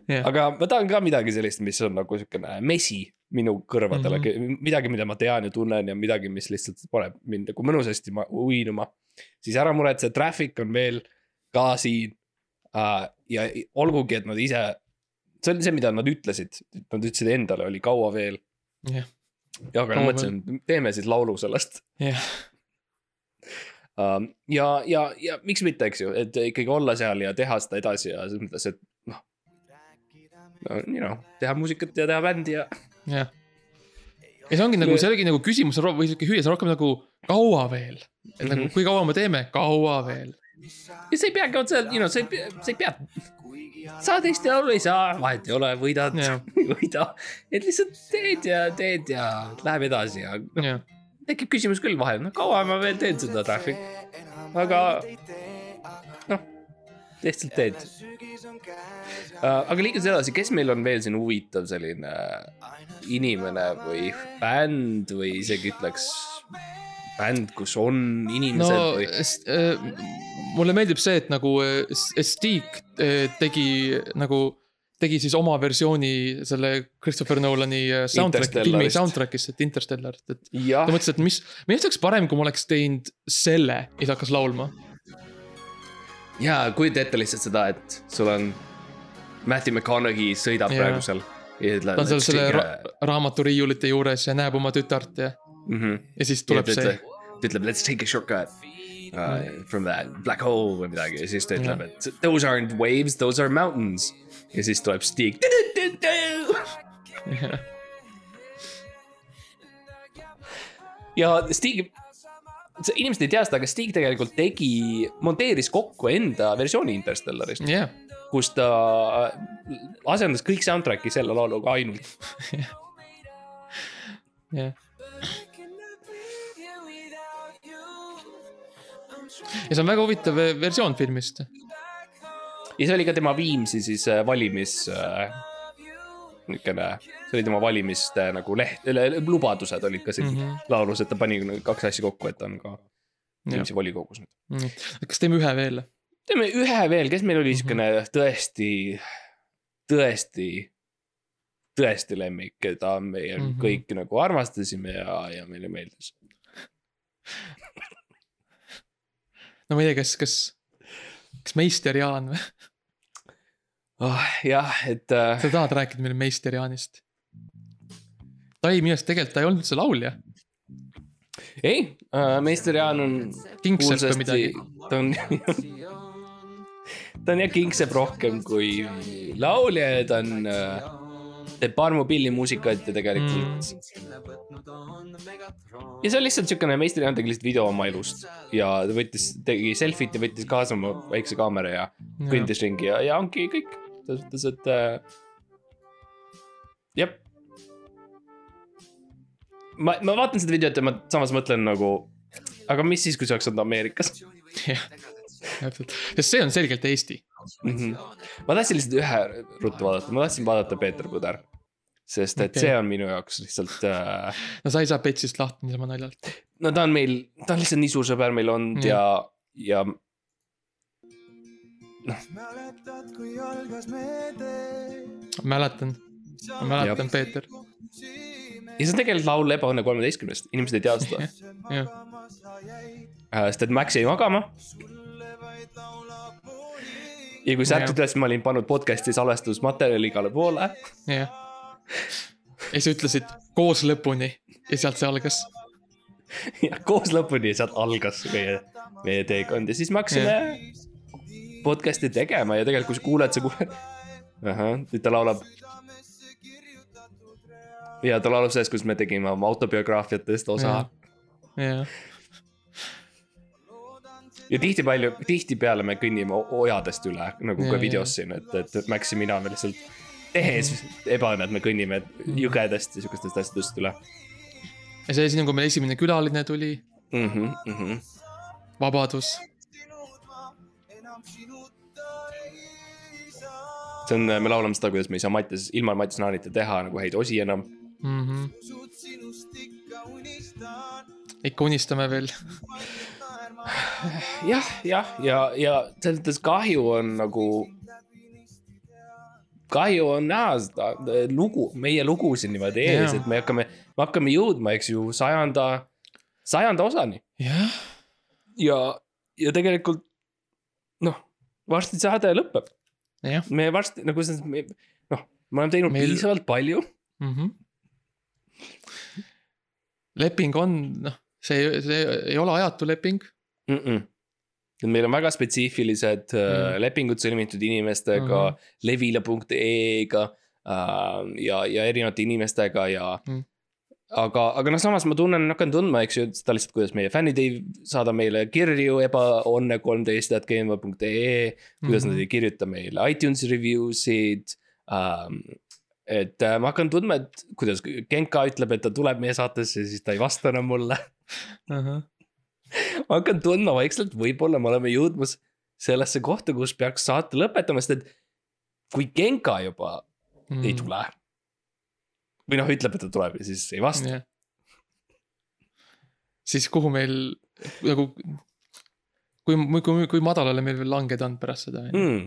jah, aga ma tahan ka midagi sellist, mis on nagu siukene mesi minu kõrvadele mm, -hmm. midagi, mida ma tean ja tunnen ja midagi, mis lihtsalt paneb mind nagu mõnusasti ma- uinuma. siis ära muretse, Traffic on veel ka siin uh,. ja olgugi, et nad ise, see oli see, mida nad ütlesid, nad ütlesid endale, oli kaua veel. jah, ja aga ma mõtlesin, teeme siis laulu sellest jah, um,. ja, ja, ja miks mitte, eks ju, et ikkagi olla seal ja teha seda edasi ja selles mõttes, et. No you know, teha muusikat ja teha bändi ja jah. ja see ongi nagu, see oligi nagu küsimus või sihuke hüüe, see on rohkem nagu kaua veel. et nagu Mhm. kui kaua me teeme, kaua veel. ja sa ei peagi otseselt, you know, sa ei pea, sa ei pea. saad Eesti Laulu, ei saa, vahet ei ole, võidad ei võida. et lihtsalt teed ja teed ja läheb edasi ja noh, tekib küsimus küll vahel, noh kaua ma veel teen seda traffic. aga noh, lihtsalt teed uh,. aga liikudes edasi, kes meil on veel siin huvitav selline inimene või bänd või isegi ütleks bänd, kus on inimesed no või äh, mulle meeldib see, et nagu äh, Stig äh, tegi nagu, tegi siis oma versiooni selle Christopher Nolani äh, soundtrack, filmi soundtrack'ist, et Interstellarist, et ta, mõtles, et mis, arust oleks parem, kui ma oleks teinud selle ja siis hakkas laulma. Ja kujuta ette lihtsalt seda, et sul on Matthew McConaughey sõidab Jaa. praegu seal. ta on seal selle ra raamaturiiulite juures ja näeb oma tütart ja, mm. -hmm. ja siis tuleb see. ta ütleb let's take a shortcut uh, from that black hole või midagi ja siis ta ütleb, et those aren't waves, those are mountains. ja siis tuleb Stig. ja Stig, inimesed ei tea seda, aga Stig tegelikult tegi, monteeris kokku enda versiooni Interstellarist, jah, kus ta asendas kõik soundtrack'i selle lauluga ainult. jah. ja see on väga huvitav versioon filmist. ja see oli ka tema Viimsi siis äh, valimis äh,. niisugune, see oli tema valimiste nagu leht, lubadused olid ka siin mm. -hmm. laulus, et ta pani kaks asja kokku, et ta on ka Viimsi volikogus nüüd. kas teeme ühe veel? teeme ühe veel, kes meil oli Mhm. niisugune tõesti, tõesti, tõesti lemmik, keda meie mm. -hmm. kõik nagu armastasime ja, ja meile meeldis. no ma ei tea, kas, kas, kas meister Jaan või? oh,. jah, et äh, sa tahad rääkida meile meister Jaanist? ta ei, minu arust tegelikult ta ei olnud üldse laulja. ei äh,, meister Jaan on Kingsepp või midagi. ta on, ta on jah kingsepp rohkem kui laulja ja ta on äh,, teeb Parmu pillimuusikat ja tegelikult mm.. ja see on lihtsalt siukene meister Jaan tegi lihtsalt video oma elust ja ta võttis, tegi selfit ja võttis kaasa oma väikse kaamera ja kõndis ringi ja, ja ongi kõik. Selles suhtes, et äh, jah. ma, ma vaatan seda videot ja ma samas mõtlen nagu, aga mis siis, kui see oleks olnud Ameerikas jah, täpselt, sest see on selgelt Eesti. mm? -hmm. ma tahtsin lihtsalt ühe ruttu vaadata, ma tahtsin vaadata Peeter Põder. sest et okay. see on minu jaoks lihtsalt äh,, no sa ei saa Petsist lahti niisama naljalt. no ta on meil, ta on lihtsalt nii suur sõber meil olnud Mm. ja, ja mäletad, kui algas meie tee? mäletan, ma mäletan, Peeter. ja see on tegelikult laul Ebaõnne kolmeteistkümnest, inimesed ei tea seda. jah, sest et Max jäi magama. ja kui särt Jah. ütles, ma olin pannud podcast'i salvestusmaterjali igale poole. jah. ja sa ütlesid koos lõpuni ja sealt see algas. ja koos lõpuni ja sealt algas meie, meie teekond ja siis me hakkasime podcast'i tegema ja tegelikult, kui sa kuuled, sa kuuled. ahah, nüüd ta laulab. ja ta laulab sellest, kuidas me tegime oma autobiograafiatest osa jah, ja tihti palju, tihtipeale me kõnnime ojadest üle, nagu Jaa, ka videos siin, et, et Max ja mina me lihtsalt tehes ebaõnnet, me kõnnime jõgedest ja sihukestest asjadest üle ja see siin, kui meil esimene külaline tuli, mm. -hmm, mm -hmm. Vabadus. See on, me laulame seda, kuidas me ei saa Mattias, ilma Mattias Naanita teha nagu häid osi enam. Mm -hmm. ikka unistame veel. jah, jah, ja, ja selles mõttes kahju on nagu. kahju on näha seda äh, lugu, meie lugusid niimoodi ees, Jaa. et me hakkame, me hakkame jõudma, eks ju, sajanda, sajanda osani jah, ja, ja tegelikult noh, varsti saade lõpeb, jah me varsti nagu see, noh, me oleme teinud Meil- piisavalt palju. mm. -hmm. leping on, noh, see, see ei ole ajatu leping. Mm -mm. meil on väga spetsiifilised mm. Lepingud sõlmitud inimestega mm. -hmm. levila.ee-ga äh, ja, ja erinevate inimestega ja mm. Aga, aga noh, samas ma tunnen, hakkan tundma, eks ju, seda lihtsalt, kuidas meie fännid ei saada meile kirju ebaonne kolmteist, et gmail.ee, kuidas mm -hmm. nad ei kirjuta meile iTunes'i review sid ähm,. et äh, ma hakkan tundma, et kuidas Genka ütleb, et ta tuleb meie saatesse siis ta ei vasta enam mulle ma hakkan tundma vaikselt, võib-olla me oleme jõudmas sellesse kohta, kus peaks saate lõpetama, sest et kui Genka juba mm. Mhm. ei tule. Või noh, ütleb, et ta tuleb ja siis ei vasta. siis kuhu meil nagu, kui, kui, kui madalale meil veel langeda on pärast seda. Mm.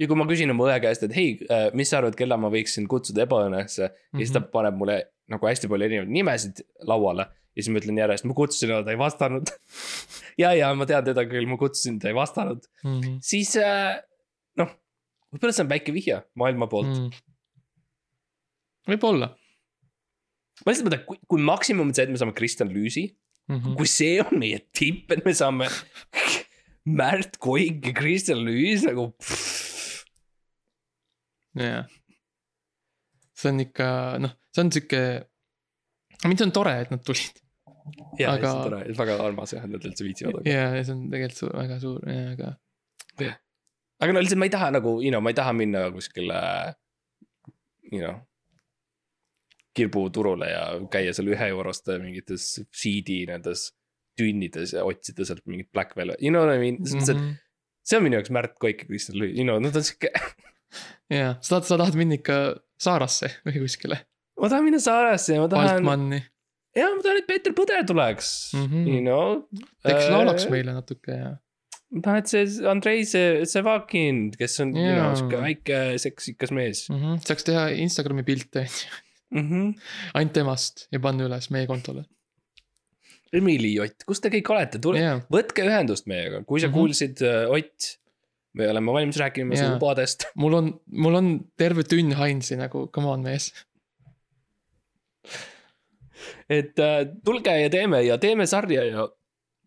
ja kui ma küsin oma õe käest, et hei, mis sa arvad, kella ma võiksin kutsuda ebaõnnesse ja siis ta Mhm. paneb mulle nagu hästi palju erinevaid nimesid lauale. ja siis ma ütlen järjest, ma kutsusin, aga ta ei vastanud. ja, ja ma tean teda küll, ma kutsusin, ta ei vastanud. Mhm. siis äh, noh, võib-olla see on väike vihje maailma poolt mm.. Mm. võib-olla ma lihtsalt mõtlen, kui, kui maksimum on see, et me saame Kristjan Lüüsi, mm. -hmm. kui see on meie tipp, et me saame Märt Koik ja Kristjan Lüüs nagu. jah. see on ikka noh, see on sihuke, mind on tore, et nad tulid ja Aga- see on tore, väga armas jah, et nad üldse viitsivad. ja, ja see on tegelikult väga suur aga aga no lihtsalt ma ei taha nagu, you know, ma ei taha minna kuskile, you know. Kirbuturule ja käia seal ühe euroste mingites CD nendes tünnides ja otsida sealt mingit Black Velvet, you know what I mean, mm. -hmm. see on minu jaoks Märt Koik ja Kristjan Lüüs, you know, nad on sihuke. ja sa tahad, sa tahad minna ikka Saarasse või kuskile, ma tahan minna Saaresse ja ma tahan, Altmanni, ja ma tahan, et Peeter Põder tuleks mm. -hmm. you know. teeks laulaks. meile natuke ja ma tahan, et see Andrei Se- Sevakin, kes on, you know, Jaa. sihuke väike seksikas mees mm. -hmm. saaks teha Instagrami pilte mm. -hmm. ainult temast ja panna üles meie kontole. Emily Ott, kus te kõik olete, tule, jaa, võtke ühendust meiega, kui sa mm. -hmm. kuulsid uh, Ott. me oleme valmis rääkima su Jaa. lubadest. mul on, mul on terve tünn Heinzi nagu, come on mees. et uh, tulge ja teeme ja teeme sarja ja.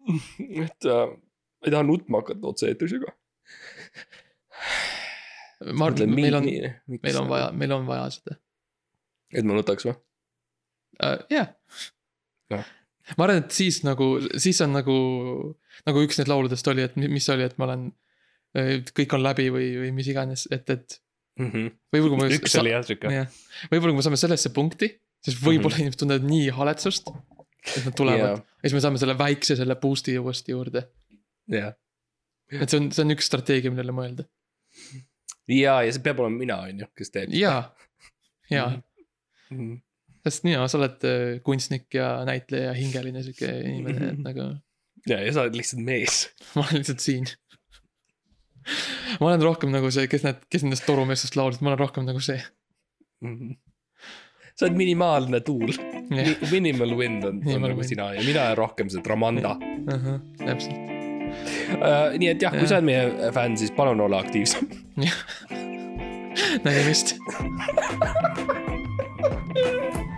et uh, ma ei taha nutma hakata otse-eetris, aga. ma arvan, meil on, meil on vaja, meil on vaja seda et ma nutaks või? uh,. jah Noh. ma arvan, et siis nagu, siis on nagu, nagu üks need lauludest oli, et mi- mis oli, et ma olen, kõik on läbi või, või mis iganes, et, et võib-olla kui me üks oli jah sihuke. võib-olla kui me saame sellesse punkti, siis võib-olla inimesed tunnevad nii haletsust, et nad tulevad Jaa. ja siis me saame selle väikse selle boost'i uuesti juurde. jah, et see on, see on üks strateegia, millele mõelda. ja, ja see peab olema mina, on ju, kes teeb. ja, ja, Mhm. sest mina, sa oled äh, kunstnik ja näitleja ja hingeline sihuke inimene, et nagu ja, ja sa oled lihtsalt mees. ma olen lihtsalt siin. ma olen rohkem nagu see, kes need, kes nendest torumeestest laulsid, ma olen rohkem nagu see. Mhm. sa oled minimaalne tuul. jah, Minimal wind on, on nagu sina ja mina olen rohkem see Dramanda. täpselt, Uh, nii et jah, kui sa oled meie fänn, siis palun ole aktiivsem. nägemist. Yeah.